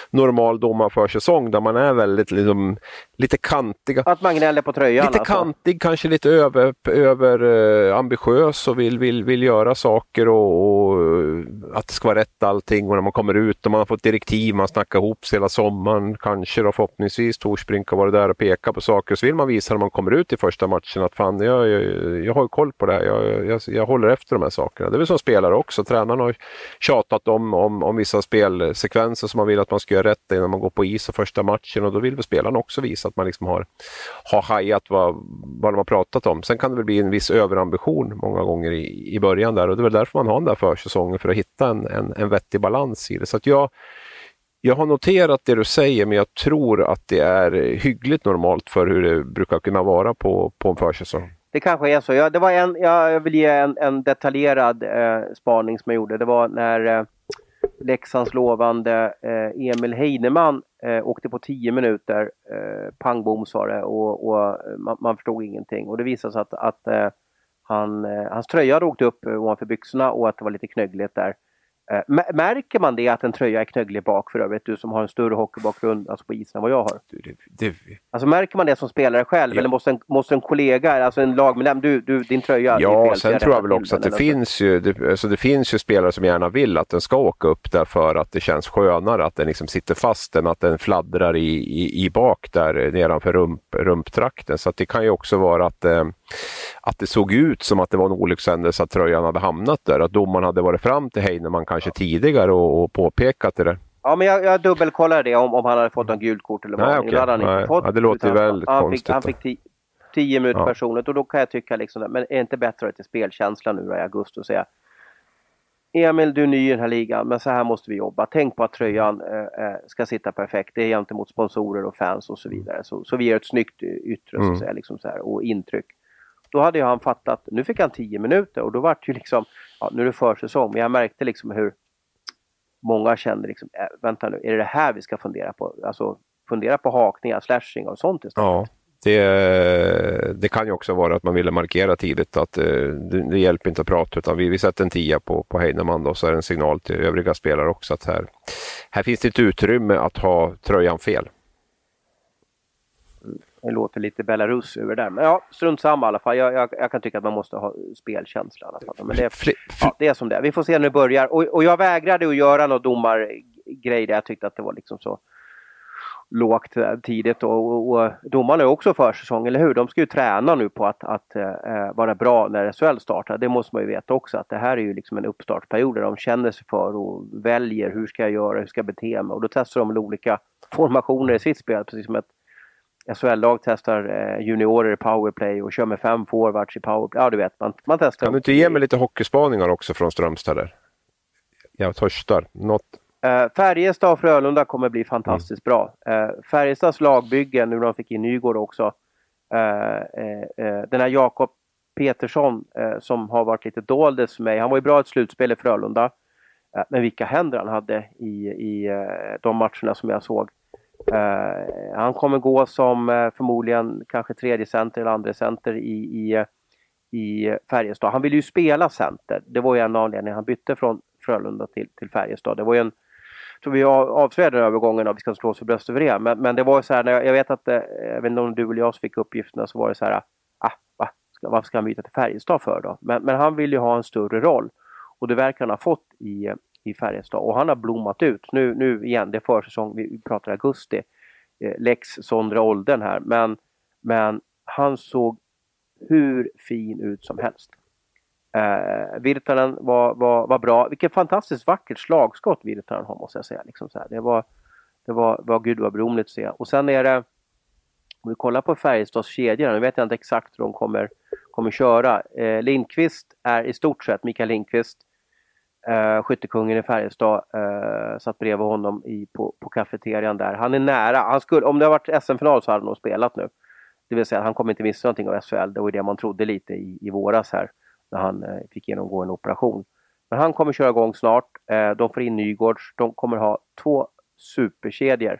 normal domarförsäsong där man är väldigt liksom, lite kantiga. Att man gnäller på tröjan? Lite alltså. kantig, kanske lite över, över uh, ambitiös och vill, vill, vill göra saker och, och att det ska vara rätt allting och när man kommer ut och man har fått direktiv, man snackar ihop sig hela sommaren, kanske då förhoppningsvis Torsbrink har varit där och pekat på saker. Så vill man visa när man kommer ut i första matchen att fan, jag, jag, jag har koll på det här, jag, jag, jag, håller efter de här sakerna. Det är väl som spelare också, tränarna har tjatat om, om, om vissa spelsekvenser som man vill att man ska göra rätt innan man går på is och första matchen och då vill väl spelarna också visa att man liksom har, har hajat vad, vad de har pratat om. Sen kan det väl bli en viss överambition många gånger i, i början där och det är väl därför man har den där försäsongen för att hitta en, en, en vettig balans i det. Så att jag, jag har noterat det du säger men jag tror att det är hyggligt normalt för hur det brukar kunna vara på, på en försäsong. Det kanske är så. Jag, det var en, jag vill ge en, en detaljerad eh, spaning som jag gjorde. Det var när eh, Leksands lovande eh, Emil Heineman eh, åkte på 10 minuter. Eh, pang bom sa det och, och eh, man, man, förstod ingenting. Och det visade sig att, att eh, han, eh, hans tröja hade åkt upp eh, ovanför byxorna och att det var lite knöggligt där. Eh, märker man det att en tröja är knögglig bak för övrigt? Du som har en större hockeybakgrund alltså på isen än vad jag har. Du, det, det... Alltså märker man det som spelare själv ja. eller måste en, måste en kollega, alltså en lagmedlem, du, du din tröja Ja, fel, sen tror jag väl också att det finns, ju, det, alltså det finns ju spelare som gärna vill att den ska åka upp därför att det känns skönare att den liksom sitter fast än att den fladdrar i, i, i bak där nedanför rump, rumptrakten. Så det kan ju också vara att eh, att det såg ut som att det var en olyckshändelse att tröjan hade hamnat där. Att domaren hade varit fram till Heinemann kanske tidigare och, och påpekat det. Ja, men jag, jag dubbelkollade det om, om han hade fått något gult kort eller vad. Nej, okay. hade han inte fått. Ja, det låter utan, väldigt han konstigt. Fick, han fick tio, tio minuter ja. personligt och då kan jag tycka liksom, men är det inte bättre att det är spelkänsla nu då, i augusti och säga Emil, du är ny i den här ligan, men så här måste vi jobba. Tänk på att tröjan äh, äh, ska sitta perfekt. Det är gentemot sponsorer och fans och så vidare. Så, så vi gör ett snyggt yttre mm. så att säga, liksom så här, och intryck. Då hade ju han fattat, nu fick han 10 minuter och då var det ju liksom, ja, nu är det försäsong, men jag märkte liksom hur många kände liksom, äh, vänta nu, är det det här vi ska fundera på? Alltså fundera på hakningar, slashing och sånt istället. Ja. Det, det, kan ju också vara att man ville markera tidigt att eh, det, det, hjälper inte att prata utan vi, vi sätter en tia på, på Heinemann och så är det en signal till övriga spelare också att här, här finns det ett utrymme att ha tröjan fel. Det låter lite Belarus över där. Men ja, strunt samma i alla fall. Jag, jag, jag, kan tycka att man måste ha spelkänsla i alla fall. Men det, ja, det är som det är. Vi får se när det börjar. Och, och jag vägrade att göra någon domargrej där jag tyckte att det var liksom så lågt tidigt och, och, och domarna är också försäsong, eller hur? De ska ju träna nu på att, att äh, vara bra när SHL startar. Det måste man ju veta också att det här är ju liksom en uppstartsperiod där de känner sig för och väljer hur ska jag göra, hur ska jag bete mig och då testar de olika formationer i sitt spel precis som ett SHL-lag testar eh, juniorer i powerplay och kör med fem forwards i powerplay. Ja, du vet, man, man testar. Kan du inte ge mig lite hockeyspaningar också från Strömstad där? Jag törstar. Något... Uh, Färjestad och Frölunda kommer bli fantastiskt mm. bra. Uh, Färjestads lagbygge, nu när de fick in Nygård också. Uh, den här Jakob Petersson som har varit lite doldis för mig. Han var ju bra i ett slutspel i Frölunda. men vilka händer han hade i, i de matcherna som jag såg. Eh, han kommer gå som eh, förmodligen kanske tredje center eller andra center i, i, i Färjestad. Han vill ju spela center. Det var ju en anledning. Han bytte från Frölunda till, till Färjestad. Det var ju en, tror vi avslöjade den övergången och vi ska slå oss för bröstet över det. Men, men det var ju så här, jag, jag vet att, eh, jag vet inte om du eller jag fick uppgifterna, så var det så här, ah, va? Varför ska han byta till Färjestad för då? Men, men han vill ju ha en större roll. Och det verkar han ha fått i, i Färjestad. Och han har blommat ut. Nu, nu igen, det är försäsong, vi pratar augusti. Eh, Lex Sondra åldern här. Men, men han såg hur fin ut som helst. Eh, Virtanen var, var, var bra. Vilket fantastiskt vackert slagskott Virtanen har måste jag säga. Liksom så här. Det var, det var, var gud vad beroende att se. Och sen är det, om vi kollar på Färjestads kedja, nu vet jag inte exakt hur de kommer, kommer köra. Eh, Lindqvist är i stort sett, Mikael Lindqvist, Uh, skyttekungen i Färjestad, uh, satt bredvid honom i, på, på kafeterian där. Han är nära, han skulle, om det har varit SM-final så hade han nog spelat nu. Det vill säga han kommer inte missa någonting av SHL, det var det man trodde lite i, i våras här när han uh, fick genomgå en operation. Men han kommer köra igång snart. Uh, de får in Nygårds. De kommer ha två superkedjor. I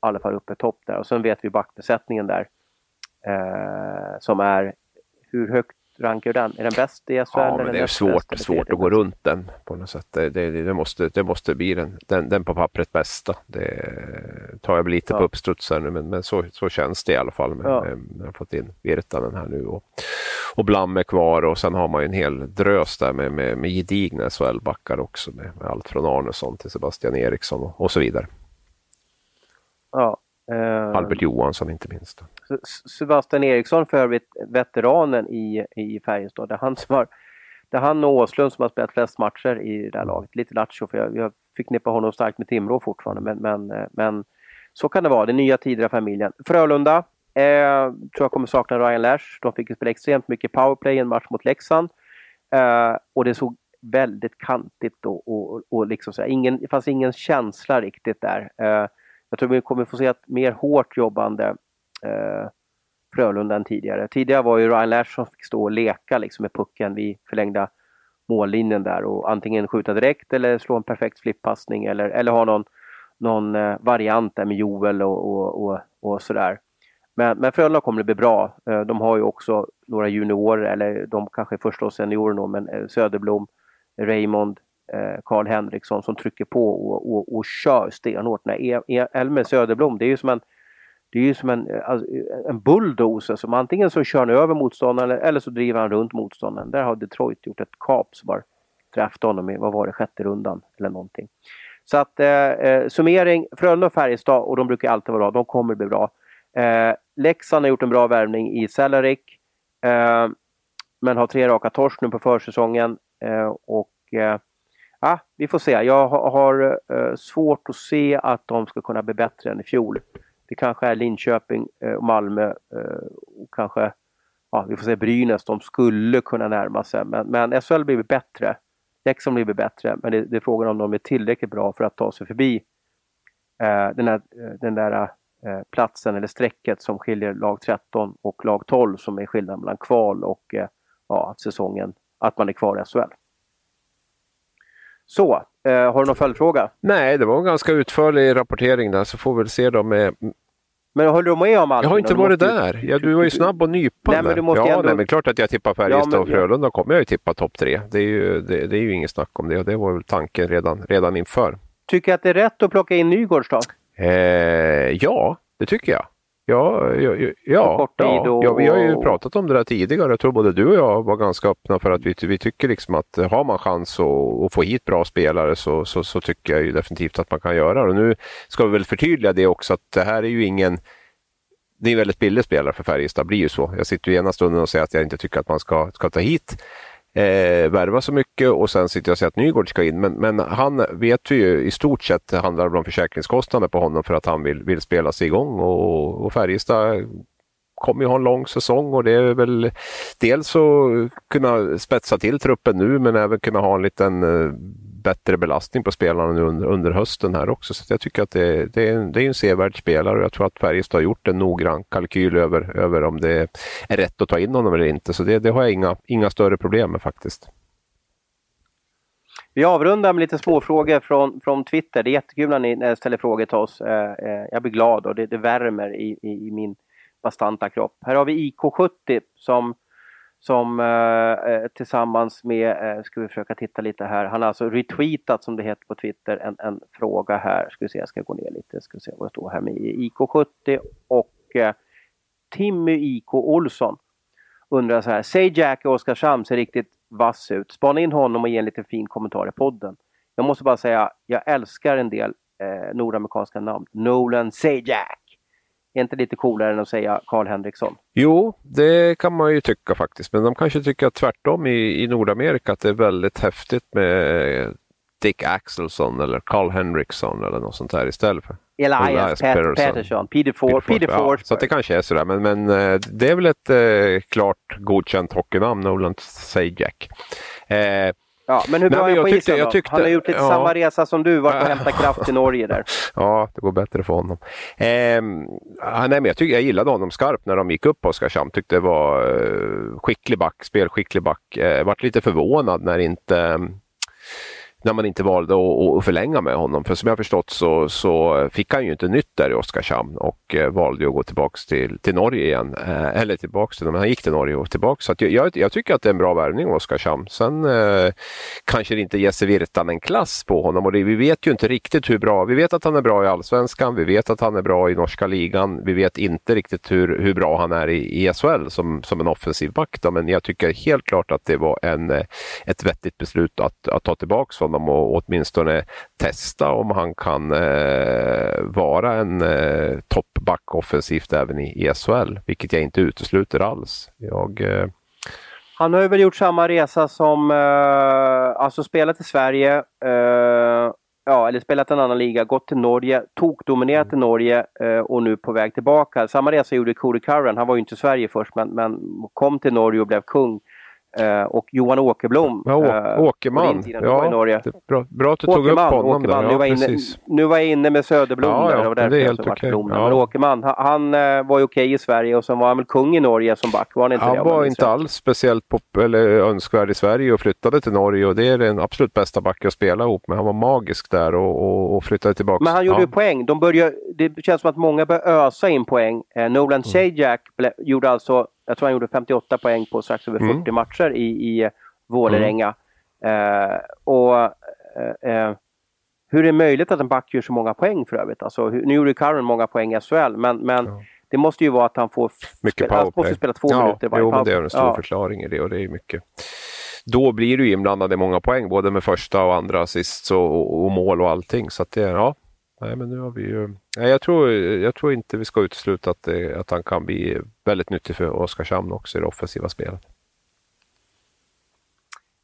alla fall uppe topp där. Och sen vet vi backbesättningen där. Som är hur högt rankar den? Är den bäst i SHL? Ja, men det är svårt, svårt att gå runt den på något sätt. Det, det, det, måste, det måste bli den, den, den på pappret bästa. Det tar jag lite ja. på uppstudsar nu, men, men så, så känns det i alla fall. Med, ja. med, med, fått in Virtanen här nu och, och Blam är kvar och sen har man ju en hel drös där med, med, med gedigna SHL-backar också med, med, allt från Arnesson till Sebastian Eriksson och, och så vidare. Ja, Albert Johansson inte minst. Sebastian Eriksson för övrigt veteranen i, i Färjestad. Det är han som har det är han och Åslund som har spelat flest matcher i det här laget. Lite lattjo för jag, jag förknippar honom starkt med Timrå fortfarande. Men, men, eh, men så kan det vara. Det är nya tider i familjen. Frölunda eh, tror jag kommer sakna Ryan Lash. De fick spela extremt mycket powerplay i en match mot Leksand. Eh, och det såg väldigt kantigt och, och, och liksom så här, ingen, det fanns ingen känsla riktigt där. Eh, jag tror vi kommer få se ett mer hårt jobbande eh, Frölunda än tidigare. Tidigare var ju Ryan Lash som fick stå och leka liksom med pucken vid förlängda mållinjen där och antingen skjuta direkt eller slå en perfekt flippassning eller, eller ha någon, någon eh, variant där med Joel och, och, och, och sådär. Men, men Frölunda kommer det bli bra. Eh, de har ju också några juniorer, eller de kanske är första och seniorer då, men eh, Söderblom, Raymond, Eh, Karl Henriksson som trycker på och, och, och kör stenhårt. Nej, e- Elmer Söderblom, det är ju som en det är ju som en, eh, alltså, eh, en bulldozer som antingen så kör han över motståndaren eller så driver han runt motståndaren. Där har Detroit gjort ett kap som har träffat honom i, vad var det, sjätte rundan eller någonting. Så att eh, summering, Frölunda och Färjestad och de brukar alltid vara bra, de kommer bli bra. Eh, Leksand har gjort en bra värvning i Cellarik. Eh, men har tre raka torsk nu på försäsongen. Eh, och ah, vi får se. Jag har eh, svårt att se att de ska kunna bli bättre än i fjol. Det kanske är Linköping eh, och Malmö eh, och kanske ja, vi får se Brynäs. De skulle kunna närma sig. Men, men SHL blir bättre. Leksand blir bättre. Men det, det, är frågan om de är tillräckligt bra för att ta sig förbi eh, den, här, eh, den där eh, platsen eller strecket som skiljer lag 13 och lag 12 som är skillnaden mellan kval och eh, ja, säsongen, att man är kvar i SHL. Så, eh, har du någon följdfråga? Nej, det var en ganska utförlig rapportering där så får vi väl se då med men håller du med om allt? Jag har inte varit där. Ja, du var ju snabb och nypande. Nej, men du måste ja, ändå... nej, men klart att jag tippar Färjestad ja, men... och Frölunda kommer jag ju tippa topp tre. Det är ju, det, det är ju inget snack om det och det var väl tanken redan, redan inför. Tycker du att det är rätt att plocka in Nygårds då? Eh, ja, det tycker jag. Ja, ja, ja, ja, ja, vi har ju pratat om det där tidigare. Jag tror både du och jag var ganska öppna för att vi, vi tycker liksom att har man chans att, att få hit bra spelare så, så, så, tycker jag ju definitivt att man kan göra det. Och nu ska vi väl förtydliga det också att det här är ju ingen det är en väldigt billig spelare för Färjestad, blir ju så. Jag sitter ju ena stunden och säger att jag inte tycker att man ska, ska ta hit eh, värva så mycket och sen sitter jag och säger att Nygård ska in. Men, men han vet vi ju i stort sett handlar det om försäkringskostnader på honom för att han vill, vill spela sig igång och, och Färjestad kommer ju ha en lång säsong och det är väl dels att kunna spetsa till truppen nu men även kunna ha en liten eh, bättre belastning på spelarna nu under, under hösten här också. Så jag tycker att det, det, är, det är en sevärd spelare och jag tror att Färjestad har gjort en noggrann kalkyl över, över om det är rätt att ta in honom eller inte. Så det, det har jag inga, inga större problem med faktiskt. Vi avrundar med lite småfrågor från, från Twitter. Det är jättekul när ni ställer frågor till oss. Eh, eh, jag blir glad och det, det värmer i, i, i min bastanta kropp. Här har vi IK70 som som eh, eh, tillsammans med, eh, ska vi försöka titta lite här, han har alltså retweetat som det heter på Twitter en, en fråga här, ska vi se, jag ska gå ner lite, ska vi se vad det står här med IK70 och eh, Timmy IK Olsson undrar så här, säg Jack i Oskarshamn ser riktigt vass ut, spana in honom och ge en liten fin kommentar i podden. Jag måste bara säga, jag älskar en del eh, nordamerikanska namn. Nolan Sajak. Är inte lite coolare än att säga Karl Henriksson? Jo, det kan man ju tycka faktiskt. Men de kanske tycker tvärtom i, i Nordamerika att det är väldigt häftigt med Dick Axelsson eller Carl Henriksson eller något sånt där istället för Elias, Pat Pettersson, Peter Ford. Peter Ford. Ja, så det kanske är sådär, men, men eh, det är väl ett eh, klart godkänt hockeynamn, Nolan Sajak. Eh, Ja, men hur bra är han på tyckte, isen då? Tyckte, han har gjort lite ja. samma resa som du, varit och hämtat kraft i Norge där. Ja, det går bättre för honom. Eh, nej, men jag, tycker, jag gillade honom skarpt när de gick upp på Oskarshamn. Tyckte det var eh, skicklig back, spelskicklig back. Eh, vart lite förvånad när inte när man inte valde att, förlänga med honom. För som jag förstått så, så fick han ju inte nytt där i Oskarshamn och eh, valde att gå tillbaks till, till Norge igen. Eh, eller tillbaks till, men han gick till Norge och tillbaks. Så jag, jag, jag, tycker att det är en bra värvning Oskarshamn. Sen eh, kanske det inte Jesse Virtanen-klass på honom och det, vi vet ju inte riktigt hur bra. Vi vet att han är bra i Allsvenskan, vi vet att han är bra i norska ligan. Vi vet inte riktigt hur, hur bra han är i, i SHL som, som en offensiv back. Då. Men jag tycker helt klart att det var en, eh, ett vettigt beslut att, att ta tillbaks honom honom och åtminstone testa om han kan eh, vara en eh, toppback offensivt även i, i SHL, vilket jag inte utesluter alls. Jag, eh... Han har väl gjort samma resa som, eh, alltså spelat i Sverige, eh, ja, eller spelat en annan liga, gått till Norge, tokdominerat mm. i Norge eh, och nu på väg tillbaka. Samma resa gjorde Cody Curran, han var ju inte i Sverige först men, men kom till Norge och blev kung. Eh, och Johan Åkerblom. Ja, eh, Åkerman. ja, Norge. Bra, bra att du Åkerman, tog upp honom. Åkerman. Där. Ja, nu, var inne, nu var jag inne med Söderblom ja, där. Det, det är helt okej. Okay. Ja. Men Åkerman, han, han eh, var ju okej okay i Sverige och sen var han väl kung i Norge som back. Var han inte han det? var inte alls speciellt pop eller önskvärd i Sverige och flyttade till Norge och det är den absolut bästa back att spela ihop med. Han var magisk där och, och, och flyttade tillbaka. Men han gjorde ju poäng. De började, det känns som att många börjar ösa in poäng. Eh, Nolan mm. gjorde alltså jag tror han gjorde 58 poäng på strax över 40 mm. matcher i, i Vålerenga. Mm. Eh, och eh, eh, hur är det möjligt att en back gör så många poäng för övrigt? Alltså, nu gjorde Curran många poäng i SHL, men, men ja. det måste ju vara att han får mycket spela, han måste spela två ja, minuter varje jo, det är en stor ja. förklaring i det och det är mycket. Då blir du inblandad i många poäng, både med första och andra assist och, och, mål och allting. Så att det, ja, Nej, men nu har vi ju... Nej, jag, tror, jag tror inte vi ska utesluta att, att han kan bli väldigt nyttig för Oskarshamn också i det offensiva spelet.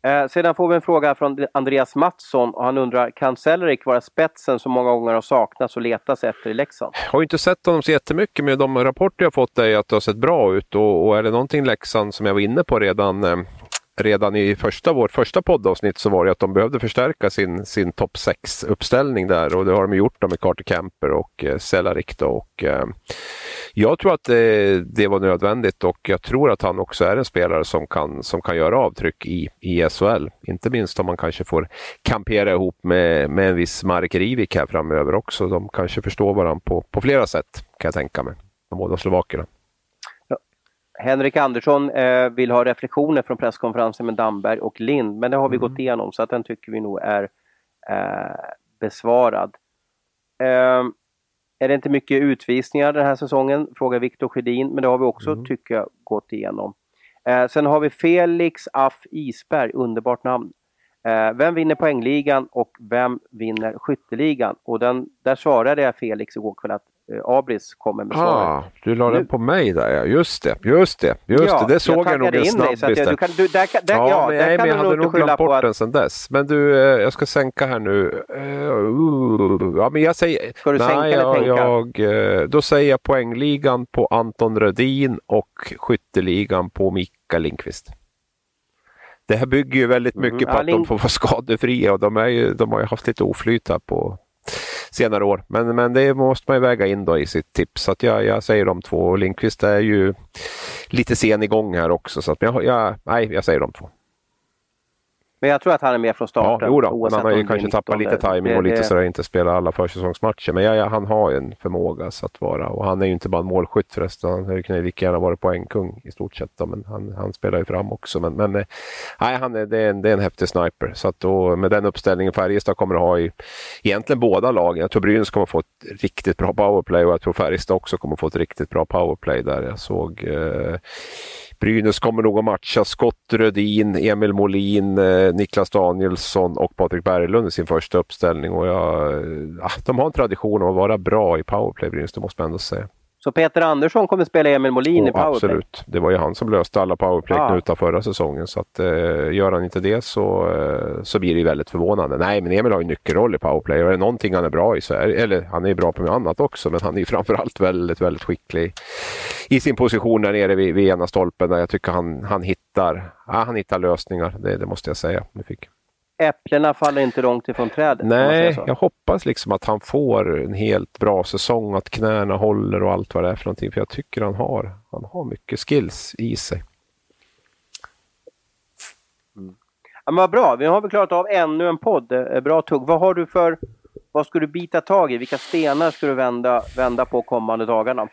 Eh, sedan får vi en fråga från Andreas Mattsson och han undrar, kan Sellerik vara spetsen som många gånger har saknats och letats efter i Leksand? Jag har inte sett honom så jättemycket men de rapporter jag fått är att det har sett bra ut och, och är det någonting Leksand som jag var inne på redan redan i första, vårt första poddavsnitt så var det att de behövde förstärka sin, sin topp 6-uppställning där och det har de gjort då med Carter Camper och eh, Cehlarik. Och, eh, jag tror att det, det, var nödvändigt och jag tror att han också är en spelare som kan, som kan göra avtryck i, i SHL. Inte minst om man kanske får kampera ihop med, med en viss Mark Rivik här framöver också. De kanske förstår varandra på, på flera sätt kan jag tänka mig, de båda slovakerna. Henrik Andersson eh, vill ha reflektioner från presskonferensen med Damberg och Lind, men det har vi mm. gått igenom så att den tycker vi nog är eh, besvarad. Eh, är det inte mycket utvisningar den här säsongen? Frågar Viktor Sjödin, men det har vi också, mm. tycker jag, gått igenom. Eh, sen har vi Felix Aff Isberg, underbart namn. Eh, vem vinner poängligan och vem vinner skytteligan? Och den, där svarade jag Felix igår kväll att Abris kommer med svaret. Ah, du la nu. den på mig där ja, just det, just det, just ja, det. Det såg jag, jag nog en snabbis där. Du kan, du, där, där, ja, ja, men, där nej, kan men jag hade nog glömt bort att... den sedan dess. Men du, eh, jag ska sänka här nu. Uh, ja, men jag säger... Ska du nej, sänka eller tänka? Jag, eh, då säger jag poängligan på Anton Rödin och skytteligan på Mikael Lindqvist. Det här bygger ju väldigt mm, mycket mm, på att de får vara skadefria och de, ju, de har ju haft lite oflyt här på senare år. Men, men det måste man ju väga in då i sitt tips. Så att jag, jag säger de två. Lindqvist är ju lite sen igång här också. Så att jag, jag, nej, jag säger de två. Men jag tror att han är med från starten. Ja, jo. Men han har ju kanske tappat lite timing och lite det... sådär, inte spelat alla försäsongsmatcher. Men ja, ja, han har ju en förmåga att vara, och han är ju inte bara en målskytt förresten, han hade ju lika gärna varit poängkung i stort sett. Då, men han, han spelar ju fram också. Men, men eh, nej, han är, det, är en, det är en häftig sniper. Så att då, med den uppställningen Färjestad kommer att ha i egentligen båda lagen. Jag tror Brynäs kommer att få ett riktigt bra powerplay och jag tror Färjestad också kommer att få ett riktigt bra powerplay där. Jag såg eh, Brynäs kommer nog att matcha Scott Rödin, Emil Molin, eh, Niklas Danielsson och Patrik Berglund i sin första uppställning. Och jag, ja, de har en tradition av att vara bra i powerplay, Brynäs, det måste man ändå säga. Så Peter Andersson kommer spela Emil Molin oh, i powerplay? Absolut. Det var ju han som löste alla powerplay-knutar ah. förra säsongen. Så att, eh, gör han inte det så, eh, så blir det väldigt förvånande. Nej, men Emil har ju nyckelroll i powerplay och är det någonting han är bra i så är eller han är bra på mycket annat också, men han är framförallt väldigt, väldigt skicklig i sin position där nere vid, vid ena stolpen där jag tycker han, han hittar, ja, han hittar lösningar. Det, det måste jag säga. Nu fick äpplena faller inte långt ifrån trädet. Nej, jag hoppas liksom att han får en helt bra säsong, att knäna håller och allt vad det är för någonting. För jag tycker han har, han har mycket skills i sig. Mm. Ja, men vad bra, vi har väl klarat av ännu en podd. Eh, bra tugg. Vad har du för, vad ska du bita tag i? Vilka stenar ska du vända, vända på kommande dagarna?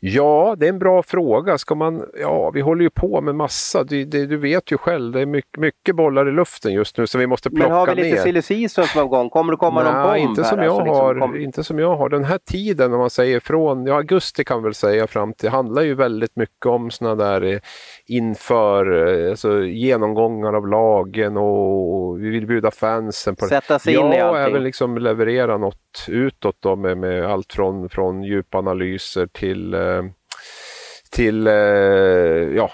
Ja, det är en bra fråga. Ska man, ja, vi håller ju på med massa. Det, det, du vet ju själv, det är mycket, mycket, bollar i luften just nu så vi måste plocka ner. Men har vi lite silly season som igång? Kommer det komma Nej, någon bomb inte som, här? Jag alltså, har, liksom, kom... inte som jag har. Den här tiden, om man säger från ja, augusti kan väl säga fram till, handlar ju väldigt mycket om sådana där eh, inför eh, alltså, genomgångar av lagen och vi vill bjuda fansen på Sätta sig in ja, i allting. även liksom leverera något utåt då med, med allt från, från djupanalyser till eh, till eh, ja,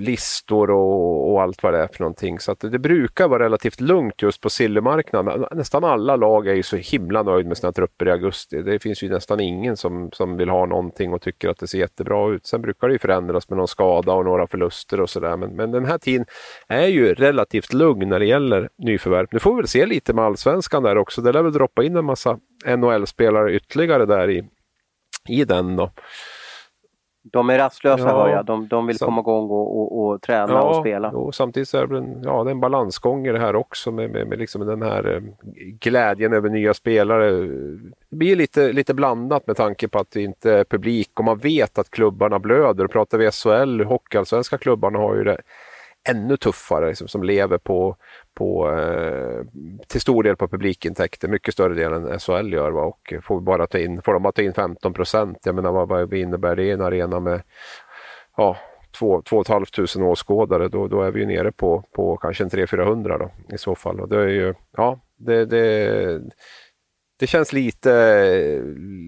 listor och, och, allt vad det är för någonting. Så att det brukar vara relativt lugnt just på silvermarknaden. Nästan alla lag är ju så himla nöjda med sina trupper i augusti. Det finns ju nästan ingen som, som vill ha någonting och tycker att det ser jättebra ut. Sen brukar det ju förändras med någon skada och några förluster och sådär. Men, men den här tiden är ju relativt lugn när det gäller nyförvärv. Nu får vi väl se lite med allsvenskan där också. Det lär väl droppa in en massa NHL-spelare ytterligare där i, i den då. De är rastlösa ja, hör jag. De, de vill komma igång och, och, och träna ja, och spela. Och samtidigt så är det en, ja, det en balansgång i det här också med, med, med liksom den här eh, glädjen över nya spelare. Det blir lite, lite blandat med tanke på att det inte är publik och man vet att klubbarna blöder. Pratar vi SHL, hockeyallsvenska klubbarna har ju det ännu tuffare, liksom, som lever på, på, eh, till stor del på publikintäkter, mycket större del än SHL gör. Va? Och får, bara ta in, får de bara ta in 15 procent, jag menar vad, vad innebär det i en arena med ja, 2 500 åskådare, då, då är vi nere på, på kanske 300-400 i så fall. Och det är ju, ja, det, det, det känns lite,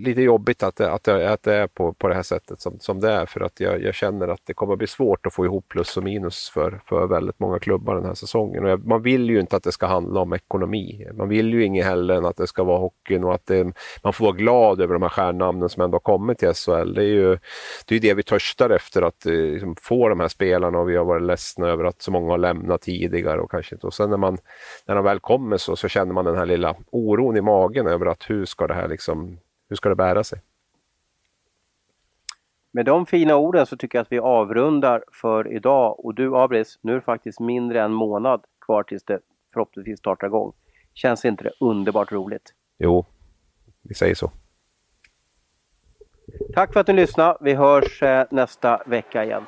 lite jobbigt att det, att det, att det är på, på det här sättet som, som det är för att jag, jag känner att det kommer bli svårt att få ihop plus och minus för, för väldigt många klubbar den här säsongen. Och jag, man vill ju inte att det ska handla om ekonomi. Man vill ju inget heller än att det ska vara hockeyn och att det, man får vara glad över de här stjärnnamnen som ändå har kommit till SHL. Det är ju det, är det vi törstar efter att eh, liksom, få de här spelarna och vi har varit ledsna över att så många har lämnat tidigare och kanske inte. Och sen när, man, när de väl kommer så, så känner man den här lilla oron i magen över att hur ska det här liksom, hur ska det bära sig? Med de fina orden så tycker jag att vi avrundar för idag och du Abris, nu är det faktiskt mindre än en månad kvar tills det förhoppningsvis startar igång. Känns inte det underbart roligt? Jo, vi säger så. Tack för att ni lyssnade. Vi hörs eh, nästa vecka igen.